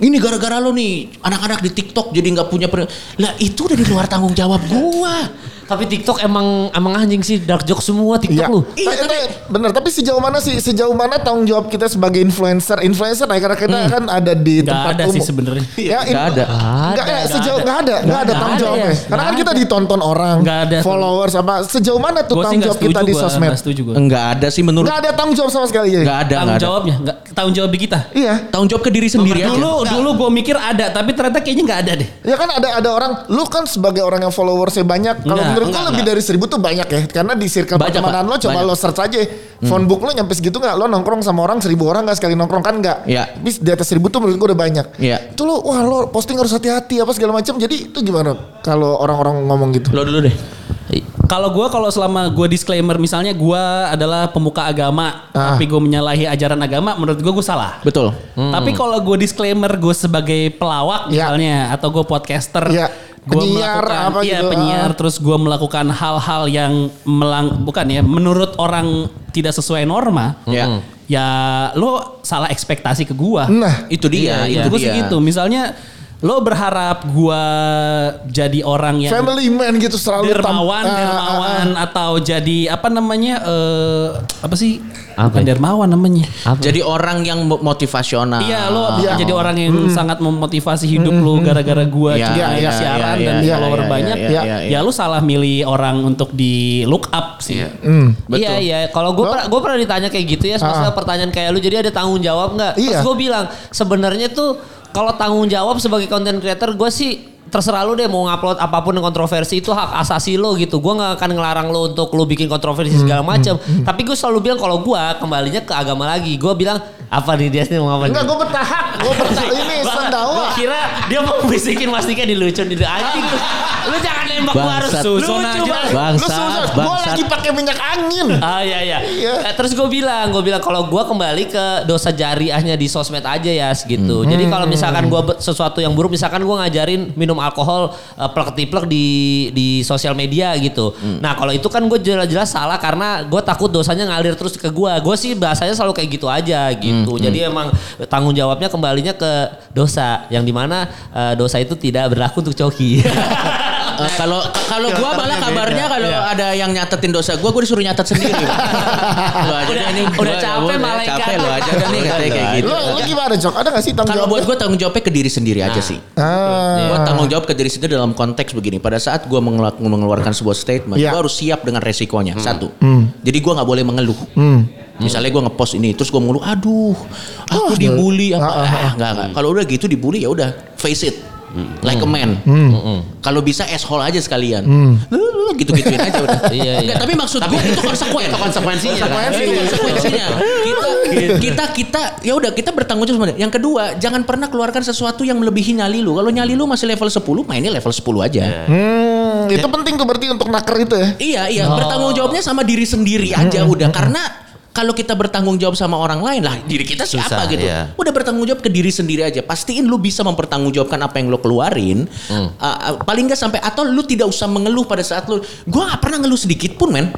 ini gara-gara lo nih anak-anak di TikTok jadi nggak punya per- lah itu udah di luar tanggung jawab gua. Tapi TikTok emang emang anjing sih dark joke semua TikTok Iya. lu. Iya, Tapi- tapi- bener. Tapi sejauh mana sih sejauh mana tanggung jawab kita sebagai influencer? Influencer nah, karena kita kan ada di Nggak tempat ada umum. sih sebenarnya. Ya, Nggak ada. Nggak, eh, sejauh nggak ada, nggak ada Nggak tanggung ada jawabnya. ya. Karena kan kita ditonton orang, Nggak ada. followers apa. Sejauh mana tuh tanggung jawab kita di sosmed? nggak setuju gue. Enggak ada sih menurut Nggak ada tanggung jawab sama sekali. Enggak ada, Tanggung ada. jawabnya, nggak tanggung jawab di kita. Iya. Tanggung jawab ke diri sendiri aja. Dulu dulu gue mikir ada, tapi ternyata kayaknya nggak ada deh. Ya kan ada ada orang, lu kan sebagai orang yang followersnya banyak. Kalau menurut enggak, lebih dari seribu tuh banyak ya. Karena di circle Banyak, pertemanan Pak. lo coba Banyak. lo search aja. Phone book lo nyampe segitu nggak? Lo nongkrong sama orang seribu orang nggak sekali nongkrong kan nggak? Iya. Tapi di atas seribu tuh menurut gua udah banyak. Iya. Itu lo, wah lo posting harus hati-hati apa segala macam. Jadi itu gimana kalau orang-orang ngomong gitu? Lo dulu deh. Kalau gue kalau selama gue disclaimer misalnya gue adalah pemuka agama Ah. tapi gue menyalahi ajaran agama menurut gue gue salah. Betul. Tapi kalau gue disclaimer gue sebagai pelawak Ya. misalnya atau gue podcaster, Ya. Gue Penyiar, melakukan apa iya gitu, penyiar, ah. terus gue melakukan hal-hal yang melang bukan ya menurut orang tidak sesuai norma, Ya. ya lo salah ekspektasi ke gue. Nah, Itu dia, Iya, itu gue sih dia. gitu. Misalnya lo berharap gua jadi orang yang family man gitu selalu tam- dermawan, Ah, ah, ah. dermawan atau jadi apa namanya eh apa sih? Apa Bukan ya? dermawan namanya. Apa? Jadi orang yang mo- motivasional. Iya, lo Iya. jadi orang yang sangat memotivasi hidup lo gara-gara gua Iya, cuma iya, siaran iya, dan iya, follower iya, banyak. iya, iya, iya, Ya lo salah milih orang untuk di look up sih. Iya. Hmm. Betul. Iya iya, kalau gue pernah gue pernah ditanya kayak gitu ya, maksudnya pertanyaan kayak lu jadi ada tanggung jawab nggak? Iya. Terus gue bilang sebenarnya tuh kalau tanggung jawab sebagai content creator gue sih terserah lu deh mau ngupload apa pun yang kontroversi itu hak asasi lo gitu. Gue nggak akan ngelarang lo untuk lu bikin kontroversi segala macam. Tapi gue selalu bilang kalau gue kembalinya ke agama lagi. Gue bilang apa nih dia nih mau apa? Enggak, gue bertahap. Gue bertahap. Ini sendawa. kira dia mau bisikin mastiknya dilucun di anjing. Lu jangan nembak gua harus Susun aja. Gue bangsat. lagi pakai minyak angin. Ah iya iya. Iya. Eh, Terus gue bilang, gue bilang kalau gue kembali ke dosa jariahnya di sosmed aja ya gitu. Jadi kalau misalkan gue sesuatu yang buruk, misalkan gue ngajarin minum alkohol uh, plek ketiplek di di sosial media gitu. Nah kalau itu kan gue jelas-jelas salah karena gue takut dosanya ngalir terus ke gue. Gue sih bahasanya selalu kayak gitu aja gitu. Jadi emang tanggung jawabnya kembalinya ke dosa yang di mana uh, dosa itu tidak berlaku untuk coki. Eh, kalau kalau gua malah Filternya kabarnya beda. kalau ada yang nyatetin dosa gua gua disuruh nyatet sendiri. Lo aja Udah- deh ini udah gua- capek gua udah malaikat. Capek lo aja dah nih katanya kayak gitu. Lo, lo gimana Cok? Ada gak sih tanggung Kalau buat gua tanggung jawabnya ke diri sendiri aja sih. Ah. Gua tanggung jawab ke diri sendiri dalam konteks begini. Pada saat gua mengelu- mengeluarkan sebuah statement, Iya. gua harus siap dengan resikonya. Satu. Jadi gua nggak boleh mengeluh. Misalnya gua ngepost ini, terus gua mengeluh, aduh, aku Oh, dibully apa? ah, ah, Ah, enggak, enggak. Kalau udah gitu dibully ya udah, face it. Like a man. Kalau bisa asshole aja sekalian. Lu gitu-gituin aja udah. Iya, iya. tapi maksud gua itu konsekuen. Itu konsekuensinya. kan? Itu konsekuensinya. Kita kita kita ya udah kita bertanggung jawab sebenarnya. Yang kedua, jangan pernah keluarkan sesuatu yang melebihi nyali lu. Kalau nyali lu masih level 10, mainnya level 10 aja. Hmm, itu penting tuh berarti untuk naker itu ya. Iya, iya. Bertanggung jawabnya sama diri sendiri aja udah. Karena kalau kita bertanggung jawab sama orang lain lah, diri kita siapa Susah, gitu. iya. Udah bertanggung jawab ke diri sendiri aja. Pastiin lu bisa mempertanggungjawabkan apa yang lu keluarin. Uh, uh, paling nggak sampai atau lu tidak usah mengeluh pada saat lu. Gua nggak pernah ngeluh sedikit pun, men.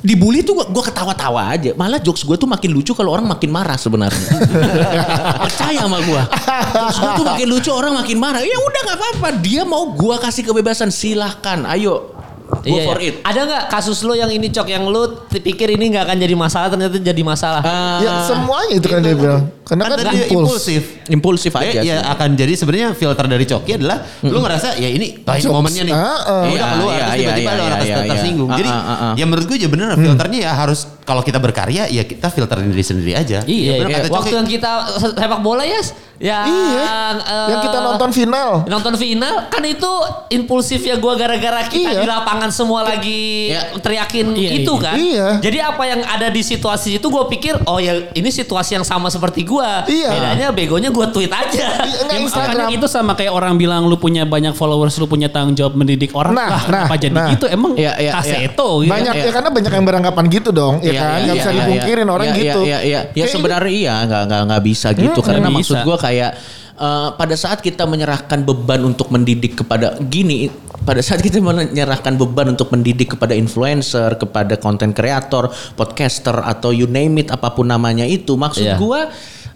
Dibully tuh gua, gua ketawa-tawa aja. Malah jokes gue tuh makin lucu kalau orang makin marah sebenarnya. Percaya sama gua. Jokes gue tuh makin lucu orang makin marah. Ya udah nggak apa-apa. Dia mau gua kasih kebebasan silahkan. Ayo. Go Iya, for iya. it. Ada nggak kasus lo yang ini cok yang lu pikir ini nggak akan jadi masalah ternyata jadi masalah? Ah. Ya semuanya itu kan dia bilang. Karena Kan kan dia impuls. impulsif. impulsif aja ya sih. akan jadi sebenarnya filter dari Coki adalah lu ngerasa ya ini baik momennya nih. Ah. Ya udah Iya, keluar iya, terus iya, tiba-tiba iya, ada orang iya, ter- iya. tersinggung. Ah, Jadi ah, ah, ah. ya menurut gue ya bener filternya ya harus kalau kita berkarya ya kita filterin diri sendiri aja. Iya, bener iya. kata waktu yang kita sepak bola ya, yang Iya. eh, Yang kita nonton final. nonton final kan itu impulsif ya gue gara-gara kita Iya. di lapangan semua lagi Iya. teriakin Iya, itu iya. kan. Iya. Jadi apa yang ada di situasi itu gue pikir oh ya ini situasi yang sama seperti gue. Iya. Bedanya begonya gue tweet aja. Iya, enggak Ya, Instagram. itu sama kayak orang bilang lu punya banyak followers, lu punya tanggung jawab mendidik orang. Nah, Wah, nah, kenapa jadi nah. gitu? Emang Iya, iya, kaseto gitu. banyak iya. ya karena banyak yang beranggapan gitu dong, ya Iya, kan? iya, Gak iya, bisa iya, dipungkirin iya. orang Iya, gitu. Iya, iya, iya. Ya Kayak sebenarnya iya nggak nggak nggak bisa gitu karena bisa. maksud gua kayak eh, pada saat kita menyerahkan beban untuk mendidik kepada gini pada saat kita menyerahkan beban untuk mendidik kepada influencer, kepada konten kreator, podcaster atau you name it apa pun namanya itu maksud Iya. gua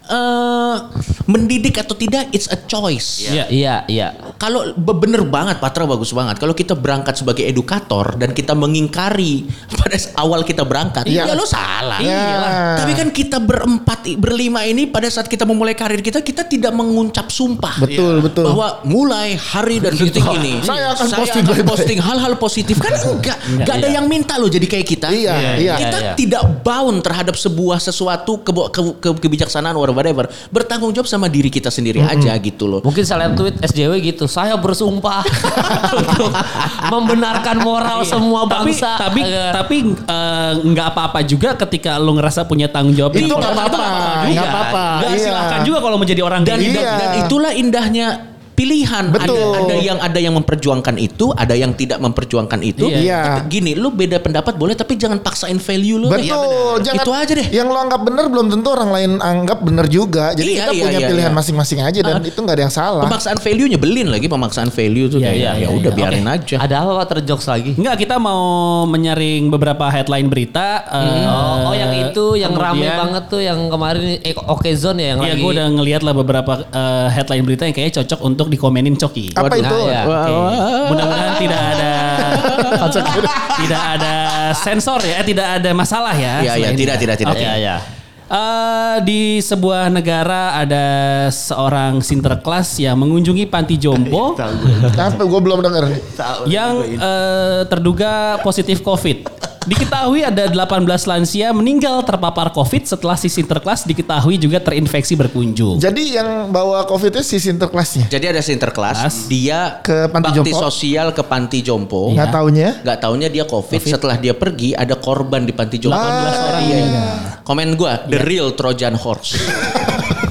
eh mendidik atau tidak it's a choice. Iya. Iya, iya. Kalau be- bener banget Patra bagus banget. Kalau kita berangkat sebagai edukator dan kita mengingkari pada awal kita berangkat, Iya. ya lo salah. Iya. Tapi kan kita berempat berlima ini pada saat kita memulai karir kita kita tidak menguncap sumpah. Betul, betul. Bahwa mulai hari dan detik ini Saya akan saya posting akan posting hal-hal positif kan enggak. Enggak ada yang minta lo jadi kayak kita. Iya, iya. Kita iya. tidak bound terhadap sebuah sesuatu ke, ke, ke- kebijaksanaan or whatever. Bertanggung jawab sama diri kita sendiri aja gitu loh. Mungkin saya lihat tweet SJW gitu. Saya bersumpah untuk membenarkan moral semua tapi bangsa. tapi Eh, tapi eh, nggak apa-apa juga ketika lu ngerasa punya tanggung jawab Itu di- nggak apa-apa, nggak apa-apa. Iya. silahkan juga kalau menjadi orang dan, gitu. dan- dan itulah indahnya pilihan. Betul. Ada, ada yang ada yang memperjuangkan itu, ada yang tidak memperjuangkan itu. Iya. Tapi Gini, lu beda pendapat boleh, tapi jangan paksain value lu. Betul, jangan Itu aja deh. Yang lo anggap bener belum tentu orang lain anggap bener juga. Jadi Iya, kita iya, punya iya, pilihan iya. masing-masing aja dan itu nggak ada yang salah. Pemaksaan value nyebelin lagi pemaksaan value tuh Iya, iya, ya iya, udah iya. biarin aja. Ada apa Pak terjokes lagi? Enggak, kita mau menyaring beberapa headline berita. eh, Oh, oh yang itu yang rame kemudian- banget tuh yang kemarin eh, Oke Zone ya yang Iya, lagi. gue udah ngeliat lah beberapa eh, headline berita yang kayaknya cocok untuk dikomenin Coki. Apa Waduh. itu? Nah, ya. Oke. Mudah-mudahan tidak ada tidak ada sensor ya, eh, tidak ada masalah ya. Iya, iya, tidak, tidak, tidak. Oke. Iya, iya. Eh, di sebuah negara ada seorang sinterklas yang mengunjungi panti jompo Apa? Gue belum denger. yang eh, terduga positif COVID. Diketahui ada 18 lansia meninggal terpapar COVID setelah si sinterklas diketahui juga terinfeksi berkunjung. Jadi yang bawa covid itu si sinterklasnya. Jadi ada sinterklas, Kelas. dia Ke panti bakti jompo. sosial ke panti jompo. Nggak taunya? Nggak taunya dia COVID. Setelah dia pergi ada korban di panti jompo. Ah, Iya, iya. Komen gua, the real Trojan horse.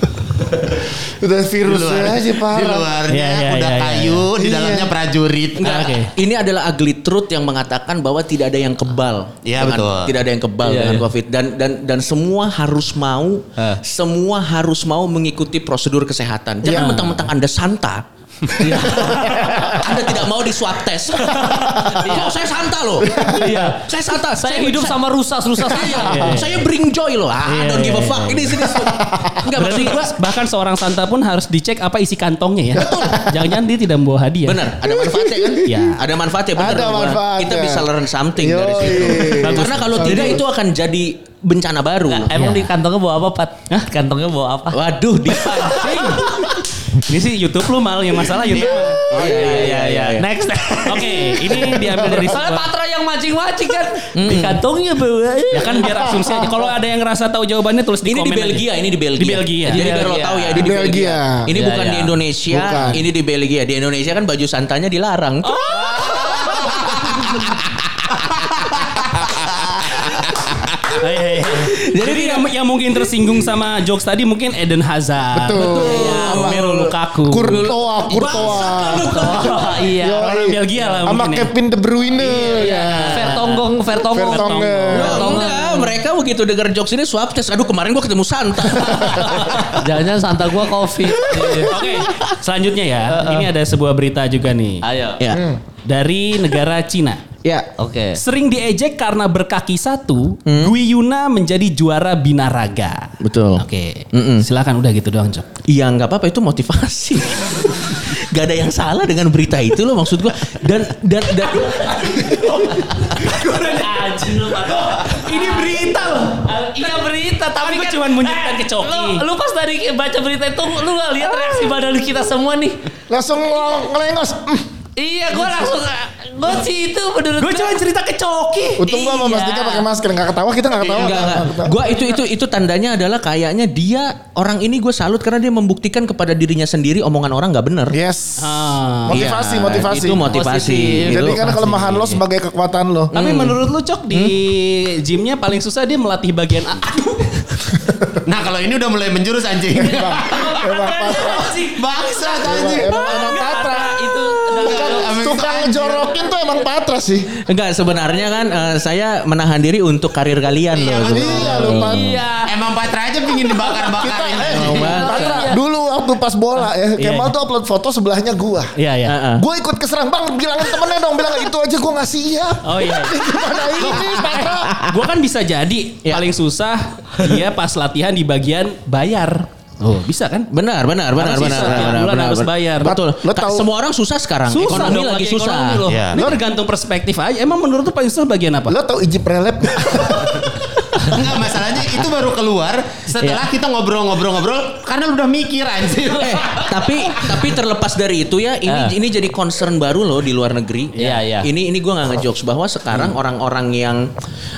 Udah virus aja Di parah. luarnya Iya, iya, kuda iya, iya. kayu, di Iya. dalamnya prajurit. Enggak, Oke. ini adalah ugly truth yang mengatakan bahwa tidak ada yang kebal. Iya, dengan- betul. Tidak ada yang kebal Iya, dengan iya. COVID dan dan dan semua harus mau Eh. semua harus mau mengikuti prosedur kesehatan. Jangan Iya. mentang-mentang Anda santa. anda tidak mau di swab test. Oh, saya santa loh. Iya. Saya santa. Saya hidup sama rusa-rusa Iya, saya. saya bring joy loh. Ah, Iya, don't give a iya, fuck. iya. Ini sini. Enggak Berarti maksud gua bahkan seorang santa pun harus dicek apa isi kantongnya ya. Jangan-jangan dia tidak membawa hadiah. Benar, ada manfaatnya kan? Iya. Ada manfaatnya benar. Ada manfaatnya. Kita bisa learn something dari Yoi. situ. Bagus. Karena kalau tidak itu akan jadi bencana baru. Nah, emang di kantongnya bawa apa, Pat? Kantongnya bawa apa? Waduh, dipancing. Ini sih YouTube lu mal yang masalah YouTube. Iya, iya, iya, iya. Next. Oke, ini diambil dari Soalnya sebuah Patra yang mancing-mancing kan. Di kantongnya bawa. Ya kan biar asumsi aja. Kalau ada yang ngerasa tahu jawabannya tulis di Ini di komen aja. Belgia, ini di Belgia. Di Belgia. Jadi Di biar lo Belgia. tahu ya, ini Di di Belgia. Belgia. Ini Iya, bukan iya. di Indonesia, Bukan. ini di Belgia. Di Indonesia kan baju santanya dilarang. Hai, hai, hai. Jadi yang, yang mungkin tersinggung sama jokes tadi mungkin Eden Hazard. Betul. Iya, Romelu Lukaku. Kurtoa, Kurtoa. Iya. Orang Belgia lah Sama ya. Kevin De Bruyne. Iya. Vertonggong, Vertonggong. Vertonghen. Oh, enggak, mereka begitu dengar jokes ini swab test. Aduh, kemarin gua ketemu Santa. Jangan-jangan Santa gua covid. Oke, selanjutnya ya. Ini ada sebuah berita juga nih. Ayo. ya. Dari negara Cina. Ya. Oke. Sering diejek karena berkaki satu, Gui Yuna menjadi juara binaraga. Betul. Oke, Mm-mm. silakan udah gitu doang Cok. Iya nggak apa-apa itu motivasi. Gak ada yang salah dengan berita itu loh maksud gua. Dan dan dan Ini berita loh. Iya berita tapi Kan gua kan cuman menunjukkan ke Coki. Lu, lu pas tadi baca berita itu lu gak lihat reaksi badan kita semua nih. Langsung ngelengos. Mm. Iya, gua langsung gua sih itu menurut Gue cuma cerita ke Coki. Untung gua sama Mas Iya. Dika pakai masker nggak ketawa kita nggak ketawa. Enggak, enggak. Gua itu itu itu tandanya adalah kayaknya dia orang ini gue salut karena dia membuktikan kepada dirinya sendiri omongan orang nggak bener. Yes. Ah. Motivasi, Iya, motivasi. Itu motivasi. Positif. Jadi Itu- kan kelemahan lo sebagai kekuatan lo. Tapi menurut lu Cok di gymnya paling susah dia melatih bagian A. Nah kalau ini udah mulai menjurus anjing. Emang Patra. Bangsa anjing. Emang, emang ngejorokin tuh emang Patra sih. Enggak, sebenarnya kan eh, saya menahan diri untuk karir kalian loh. sebenarnya. Iya lo Patra. Iya. Emang Patra aja pingin dibakar-bakarin. Mau banget. Patra, dulu waktu pas bola ya, Kemal tuh upload foto sebelahnya gua. Iya ya. Heeh. Gue ikut keserang bang, bilangin temennya dong, bilang itu aja gue nggak siap. Oh iya. Gimana ini Patra? Gue kan bisa jadi paling susah dia pas latihan di bagian bayar. Oh bisa kan? Benar, benar, benar, Harus benar, sisa, benar, benar, bulan benar, harus benar. bayar. Betul. Lo Ta- tahu- semua orang susah sekarang. Susah Ekonomi lagi susah. ekonomi loh. Iya. Ini tergantung perspektif aja. Emang menurut lu paling susah bagian apa? Lo tau iji prelep? Enggak masalahnya itu baru keluar setelah kita ngobrol-ngobrol-ngobrol karena lu udah mikir anjing. Eh, tapi tapi terlepas dari itu ya, ini Ah. ini jadi concern baru loh di luar negeri. Iya, iya. Ini ini gua nggak ngejokes bahwa sekarang orang-orang yang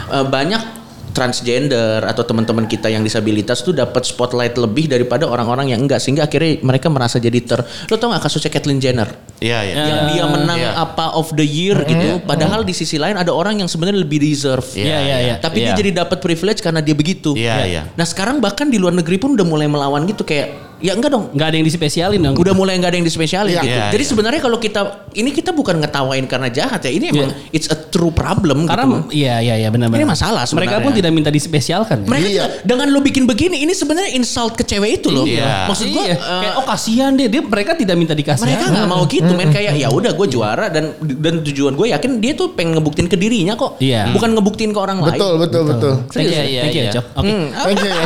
eh, banyak transgender atau teman-teman kita yang disabilitas tuh dapat spotlight lebih daripada orang-orang yang enggak sehingga akhirnya mereka merasa jadi ter lo tau gak kasusnya Caitlyn Jenner Iya iya. yang dia menang Iya. apa of the year gitu padahal di sisi lain ada orang yang sebenarnya lebih deserve Iya iya iya. tapi dia Iya. jadi dapat privilege karena dia begitu Iya, iya. nah sekarang bahkan di luar negeri pun udah mulai melawan gitu kayak Ya enggak dong. Nggak ada yang dispesialin dong. Udah mulai nggak ada yang dispesialin Iya. gitu. Iya, Jadi iya. sebenarnya kalau kita ini kita bukan ngetawain karena jahat ya. Ini emang it's a true problem Karena gitu. iya iya iya benar-benar. Ini masalah Mereka sebenarnya. pun tidak minta dispesialkan. ya? Mereka Iya. tidak- dengan lo bikin begini ini sebenarnya insult ke cewek itu loh. Iya. Maksud gua Iya. eh, kayak oh kasihan deh dia mereka tidak minta dikasih. mereka nggak mau gitu men kayak ya udah gue juara dan dan tujuan gue yakin dia tuh pengen ngebuktiin ke dirinya kok. Iya. Bukan ngebuktiin ke orang lain. Betul, betul, betul. Iya, ya? iya, Thank you, iya. Cok. Oke. Thank you. ya.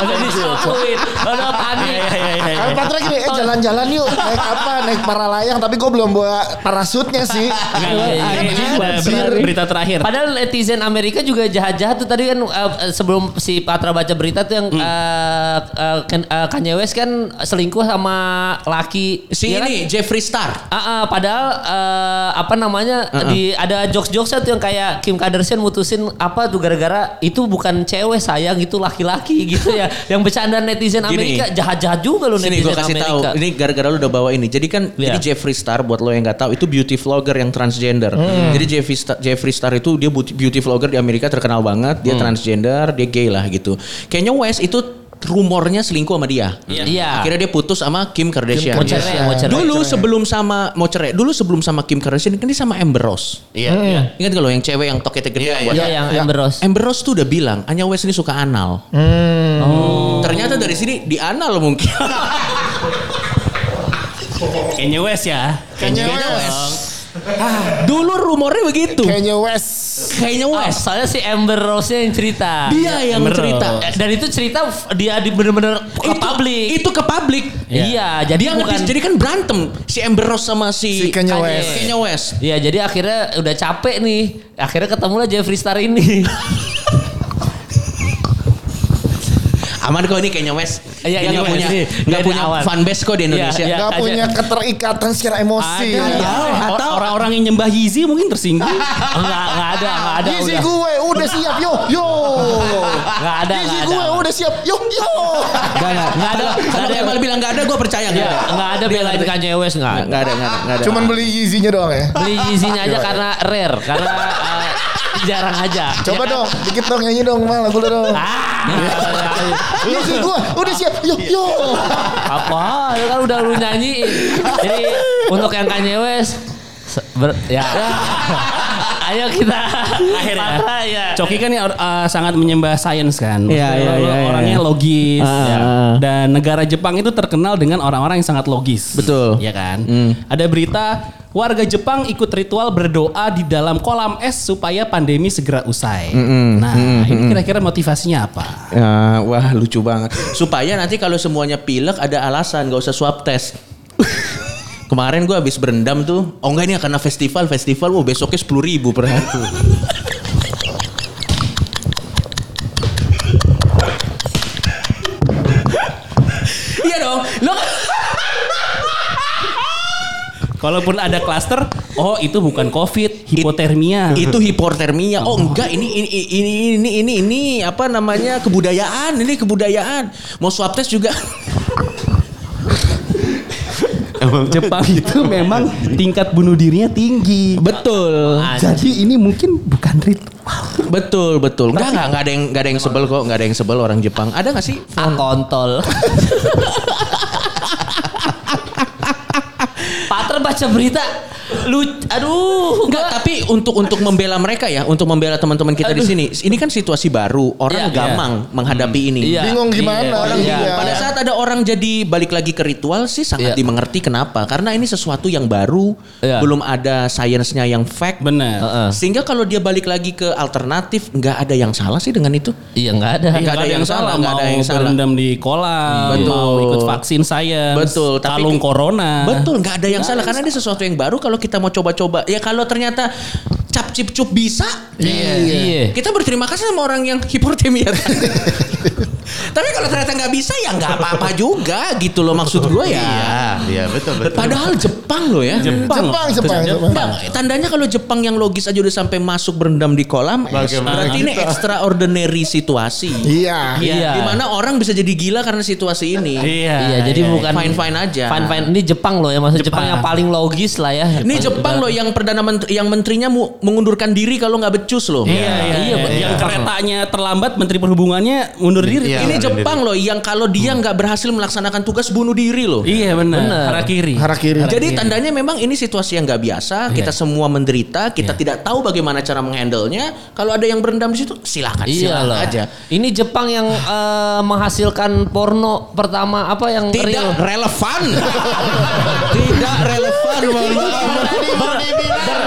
Udah disuapin. Udah panik. Kan Patra gini, eh jalan-jalan yuk. Naik apa? Naik para layang. Tapi gue belum bawa parasutnya sih. Iya, ini iya. ada berita, terakhir. Padahal netizen Amerika juga jahat-jahat tuh tadi kan eh, sebelum si Patra baca berita tuh yang Hmm. Ken- eh, Kanye West kan selingkuh sama laki Si Iya kan? ini Jeffree Star. Ah, ah, padahal apa namanya di ada jokes-jokes tuh yang kayak Kim Kardashian mutusin apa tuh gara-gara itu bukan cewek sayang itu laki-laki gitu ya. Yang bercanda netizen. Amerika jahat-jahat juga loh Sini gue kasih tahu. Ini gara-gara lu udah bawa ini. Jadi kan Iya. jadi Jeffree Star buat lo yang nggak tahu itu beauty vlogger yang transgender. Jadi Jeffree Star, Jeffree Star itu dia beauty, vlogger di Amerika terkenal banget. Dia transgender, dia gay lah gitu. Kayaknya West itu rumornya selingkuh sama dia. Iya. Akhirnya dia putus sama Kim Kardashian. Mau cerai, mau cerai. Dulu sebelum sama mau cerai, dulu sebelum sama Kim Kardashian kan dia sama Amber Rose. Iya, iya. Ingat gak lo yang cewek yang toketnya gede Iya, buat Iya yang Amber Rose. Amber Rose tuh udah bilang, Anya West ini suka anal. Ternyata dari sini di anal mungkin. Kanye West ya. Kanye Kanye West. Dulu rumornya begitu. Kanye West. Kayaknya Oh, West. soalnya si Amber Rose yang cerita. Dia yang Amber cerita. Rose. Dan itu cerita dia di bener-bener ke itu, publik. Itu ke publik. Iya, jadi Dia bukan jadi kan berantem si Amber Rose sama si, Si Kanye West. Kanye West. Iya, jadi akhirnya udah capek nih. Akhirnya ketemulah Jeffree Star ini. Aman kok ini Kanye West. Iya, ini nggak West. punya Ini nggak punya awal. fanbase kok di Indonesia. Iya, Gak aja. punya keterikatan secara emosi. Ada. Ya. Atau orang-orang yang nyembah Yeezy mungkin tersinggung. enggak, enggak ada, enggak ada. Udah. gue udah siap yo yo. Enggak ada, enggak gue ada. udah siap yo yo. Enggak enggak. Nggak ada, Kalau- nggak Kalau ada. Kemal bilang enggak ada, gue percaya enggak Iya, ada. enggak ada belain Kanye West enggak ada. Enggak ada, enggak ada, enggak ada. Cuman beli Yeezy-nya doang ya. Beli Yeezy-nya aja karena rare, karena jarang aja. Coba Ya kan? dong, dikit dong nyanyi dong mal lagu lu dong. Ah, Gizi gue udah siap yo yo. apa? Itu kan udah lu nyanyiin. Jadi untuk yang Kanye West ber- ya. Ayo kita Akhirnya. Patra, ya. Coki kan ya, uh, sangat menyembah sains kan. Iya, Maksudnya iya, lo- iya, iya. Orangnya logis. Ah, ya. ah. Dan negara Jepang itu terkenal dengan orang-orang yang sangat logis. Betul. Iya kan. Hmm. Ada berita warga Jepang ikut ritual berdoa di dalam kolam es supaya pandemi segera usai. Nah, ini kira-kira motivasinya apa? Ya, wah lucu banget. Supaya nanti kalau semuanya pilek ada alasan, gak usah swab test. Kemarin gue habis berendam tuh. Oh enggak ini karena festival, festival. Oh besoknya sepuluh ribu per hari. Iya dong. Lo Kalaupun ada klaster, oh itu bukan COVID, hipotermia. itu hipotermia. Oh enggak ini ini ini ini ini ini apa namanya kebudayaan. Ini kebudayaan. Mau swab test juga. Jepang itu memang tingkat bunuh dirinya tinggi. Betul. Jadi ini mungkin bukan ritual. Betul betul. Enggak enggak enggak ada yang enggak ada yang sebel kok, enggak ada yang sebel orang Jepang. Ada nggak sih? Ah, kontol. Patra baca berita. Lu aduh, Enggak, tapi untuk untuk membela mereka ya, untuk membela teman-teman kita di sini. Ini kan situasi baru, orang Iya, gampang menghadapi ini. Iya. Bingung gimana Iya, orang iya. iya. Pada saat ada orang jadi balik lagi ke ritual sih sangat Iya. dimengerti kenapa? Karena ini sesuatu yang baru, Iya. belum ada sainsnya yang fact. Benar. Heeh. Sehingga kalau dia balik lagi ke alternatif, nggak ada yang salah sih dengan itu. Iya enggak ada. Nggak ada yang salah, nggak ada yang salah. berendam di kolam, Betul. mau ikut vaksin saya, Betul, tapi- kalung corona. Betul, nggak ada yang salah karena ini sesuatu yang baru. Kalau kita mau coba-coba, ya kalau ternyata cap cip cup bisa, Iya. Iya. kita berterima kasih sama orang yang hipotermia. Tapi kalau ternyata nggak bisa ya nggak apa-apa juga gitu loh maksud gue ya. Iya, iya betul betul. Padahal Jepang loh ya. Jepang. Jepang, Jepang, Jepang. Bang, tandanya kalau Jepang yang logis aja udah sampai masuk berendam di kolam, es, Bagaimana berarti ini extraordinary situasi. Iya. Iya. Di mana orang bisa jadi gila karena situasi ini. Iya. Iya, jadi bukan Fine fine aja. Fine fine ini Jepang loh ya, maksud Jepang, Jepang. yang paling logis lah ya. Ini Jepang loh yang perdana menteri, yang menterinya mu- mengundurkan diri kalau nggak becus loh. Iya, iya, Iya, iya. Yang keretanya terlambat, Menteri Perhubungannya mundur diri. Iya. Ini Iya. Jepang loh yang kalau dia nggak berhasil melaksanakan tugas bunuh diri loh. Iya benar. Harakiri. Harakiri. Jadi tandanya memang ini situasi yang nggak biasa. Kita semua menderita. Kita tidak tahu bagaimana cara menghandle-nya. Kalau ada yang berendam di situ, silakan, Iya silakan aja. Ini Jepang yang eh, menghasilkan porno pertama apa yang Tidak real. relevan. tidak relevan. mohon maaf.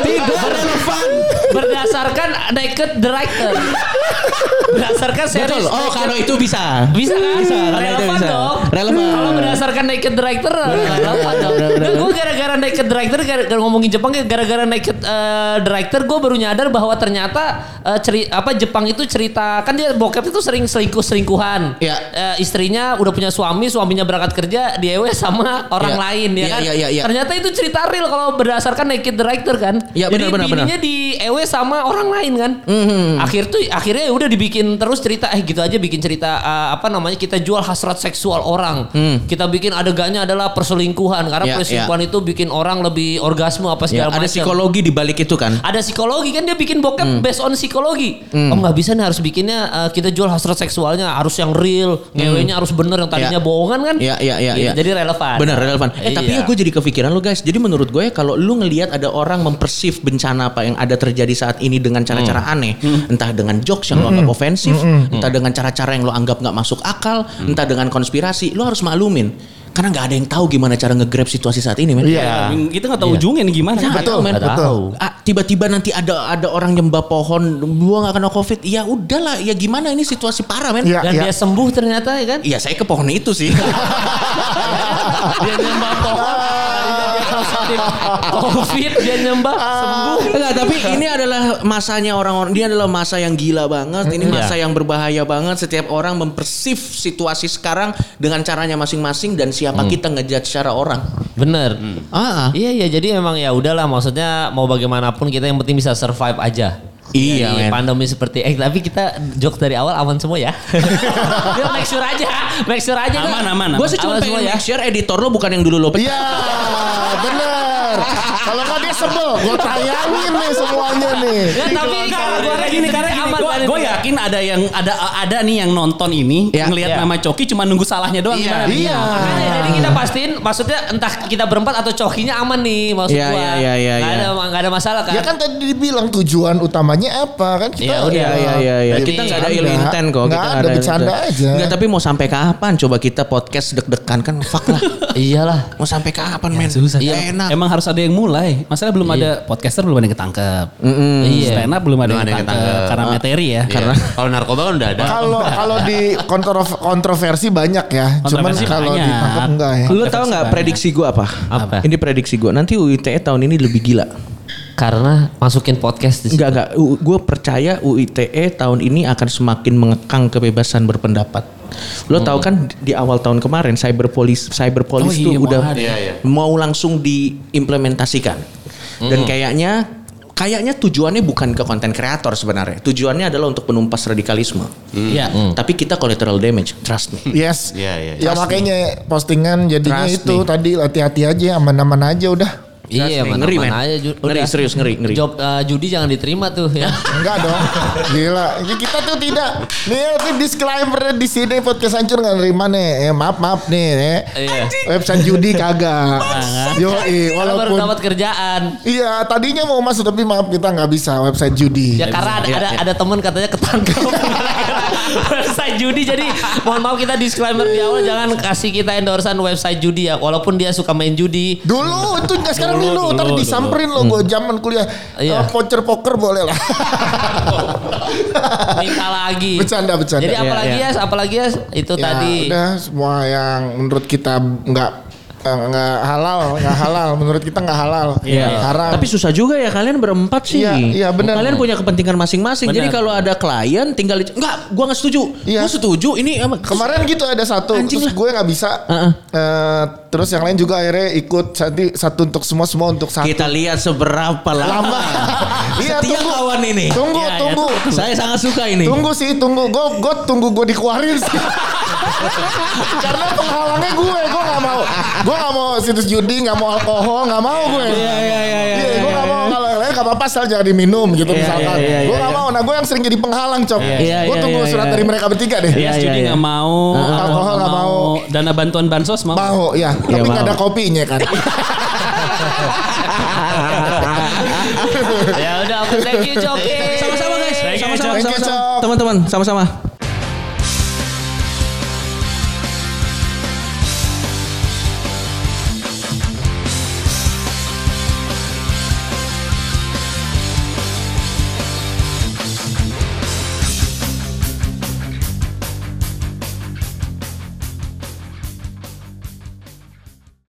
Tidak relevan. Berdasarkan naked director. berdasarkan series. Betul. Oh, kalau itu bisa. bisa kan? Bisa, relevan bisa. dong. Relevan. Kalau berdasarkan naked director relevan dong. Nah, gue gara-gara naked director gara-gara ngomongin Jepang gara-gara naked eh, director gue baru nyadar bahwa ternyata eh, ceri apa Jepang itu cerita kan dia bokep itu sering selingkuh selingkuhan. Iya. istrinya udah punya suami, suaminya berangkat kerja diewe sama orang Iya. lain ya Iya, kan. iya, iya, iya. Ternyata itu cerita real kalau berdasarkan naked director kan. Iya, Jadi benar, benar, benar. bininya di ewe sama orang lain kan. Akhir tuh akhirnya ya udah dibikin terus cerita eh gitu aja bikin cerita eh, apa namanya kita jual hasrat seksual orang. Kita bikin adegannya adalah perselingkuhan karena Ya, perselingkuhan itu bikin orang lebih orgasme apa Ya, segala ada macam. psikologi di balik itu kan. Ada psikologi kan dia bikin bokep based on psikologi. Oh nggak bisa nih harus bikinnya eh, kita jual hasrat seksualnya harus yang real, ngewenya harus bener yang tadinya Ya. bohongan kan. Iya, iya, iya. Jadi relevan. Bener relevan. Eh tapi ya gue jadi kepikiran lu guys. Jadi menurut gue kalau lu ngelihat ada orang mempersif bencana apa yang ada terjadi saat ini dengan cara-cara aneh, entah dengan jokes yang lo anggap ofensif, entah dengan cara-cara yang lo anggap nggak masuk akal, entah dengan konspirasi, lo harus maklumin. Karena nggak ada yang tahu gimana cara nge-grab situasi saat ini, men. Iya. Kita nggak tahu ujungnya nih gimana. Kita nggak Betul, tahu, men. tahu. Ah, tiba-tiba nanti ada ada orang nyembah pohon, gua nggak kena covid. Ya udahlah, ya gimana ini situasi parah, men. Iya, Dan iya. dia sembuh ternyata ya kan. Iya, saya ke pohon itu sih. dia nyembah pohon. Covid dia nyembah sembuh. Enggak, tapi ini adalah masanya orang-orang dia adalah masa yang gila banget. Ini masa yang berbahaya banget. Setiap orang mempersif situasi sekarang dengan caranya masing-masing dan siapa kita ngejudge secara orang. Bener. Ah, ah. Iya iya jadi emang ya udahlah maksudnya mau bagaimanapun kita yang penting bisa survive aja. Iya, Di men. pandemi seperti eh tapi kita joke dari awal aman semua ya. Dia make sure aja, make sure aja. dah. Aman, aman, Gue sih cuma pengen semua ya. make sure editor lo bukan yang dulu lo. Iya, bener. Kalau nggak dia sebel, gue tayangin nih semuanya nih. Ya, tapi kalau gua Karena gini, karena aman gue ini. yakin ada yang ada ada nih yang nonton ini Ya, ngelihat ya. nama Coki cuma nunggu salahnya doang Iya? Iya. Makanya jadi kita pastiin maksudnya entah kita berempat atau cokinya aman nih maksud Iya, gua. iya, iya, iya, iya. ada nggak ada masalah kan. Ya kan tadi dibilang tujuan utamanya apa kan kita Ya udah. Iya iya iya iya. Jadi Kita nggak ada ill intent kok. Nggak Kita ada, bercanda aja. Nggak, tapi mau sampai kapan coba kita podcast deg-degan kan fuck lah. Iyalah. Mau sampai kapan men? Susah. Iya. enak. Emang harus ada yang mulai. Masalah belum ada podcaster belum ada yang ketangkep. Iya. Stand up belum ada yang ada yang ketangkep ketangkep. karena materi ya. Karena kalau narkoba kan udah ada. Kalau kalau di kontro- kontroversi banyak ya. Cuman kalau ditangkap enggak ya. Lu tahu nggak prediksi gue apa? Apa? Ini prediksi gue. Nanti UITE tahun ini lebih gila. Karena masukin podcast di situ. Enggak enggak. Gue percaya UITE tahun ini akan semakin mengekang kebebasan berpendapat. Lo tahu kan di awal tahun kemarin cyberpolis cyberpolis Oh tuh iya, udah mau ada. Iya, iya. mau langsung diimplementasikan. Dan kayaknya kayaknya tujuannya bukan ke konten kreator sebenarnya. Tujuannya adalah untuk penumpas radikalisme. Iya. Tapi kita collateral damage, trust me. Yes. Iya, iya. Ya makanya postingan jadinya Trust itu me. tadi hati-hati aja aman-aman aja udah. Iya, mana Ngeri, mana aja. Ju- Ngeri, udah. serius, ngeri, ngeri. Job eh, judi jangan diterima tuh ya. Enggak dong. Gila. Ini kita tuh tidak. Nih ini disclaimer di sini podcast hancur nggak nerima nih. Eh, maaf maaf nih. Eh. Iya. Website judi kagak. Yo, Karena baru walaupun dapat kerjaan. Iya, tadinya mau masuk tapi maaf kita nggak bisa website judi. Ya karena ada, Iya, ada, iya. ada teman katanya ketangkep website judi jadi mohon maaf kita disclaimer di awal jangan kasih kita endorsean website judi ya walaupun dia suka main judi Dulu itu nggak sekarang Dulu, dulu, dulu, tapi dulu. disamperin lo gue zaman kuliah. Iya. Eh, voucher poker boleh lah. minta lagi Bercanda, bercanda. jadi Iya, apalagi iya. ya apalagi ya itu Ya, tadi udah semua yang menurut kita nggak nggak halal, nggak halal. Menurut kita nggak halal. Iya. Haram. Tapi susah juga ya kalian berempat sih. Iya, iya, benar. Kalian punya kepentingan masing-masing. Jadi kalau ada klien tinggal enggak, gua nggak setuju. Iya. Gua setuju. Ini Kemarin gitu ada satu, Anjing terus gue nggak bisa. Heeh. Eh, terus yang lain juga akhirnya ikut satu, satu untuk semua, semua untuk satu. kita lihat seberapa lama. Lama. Iya, Setia tunggu. kawan ini. Tunggu, Iya, iya, tunggu. Saya sangat suka ini. Tunggu sih, tunggu. Gue gue tunggu gue dikeluarin sih. Karena penghalangnya gue, gue nggak mau. Gue nggak mau situs judi, nggak mau alkohol, nggak mau gue. Iya, iya, iya, iya, Iya, iya, gue nggak iya. mau kalau yang lain nggak apa-apa asal jangan diminum gitu Iya, misalkan. iya, iya, gue nggak iya. mau. Nah gue yang sering jadi penghalang cok. Gue tunggu surat dari mereka bertiga deh. Iya, iya. nggak mau, Alkohol nggak mau. dana bantuan bansos mau. Mau ya, tapi nggak ada kopinya kan. ya udah, oke, thank you Coki. Sama-sama guys. Sama-sama. Thank you, sama-sama. Cok. Teman-teman, sama-sama.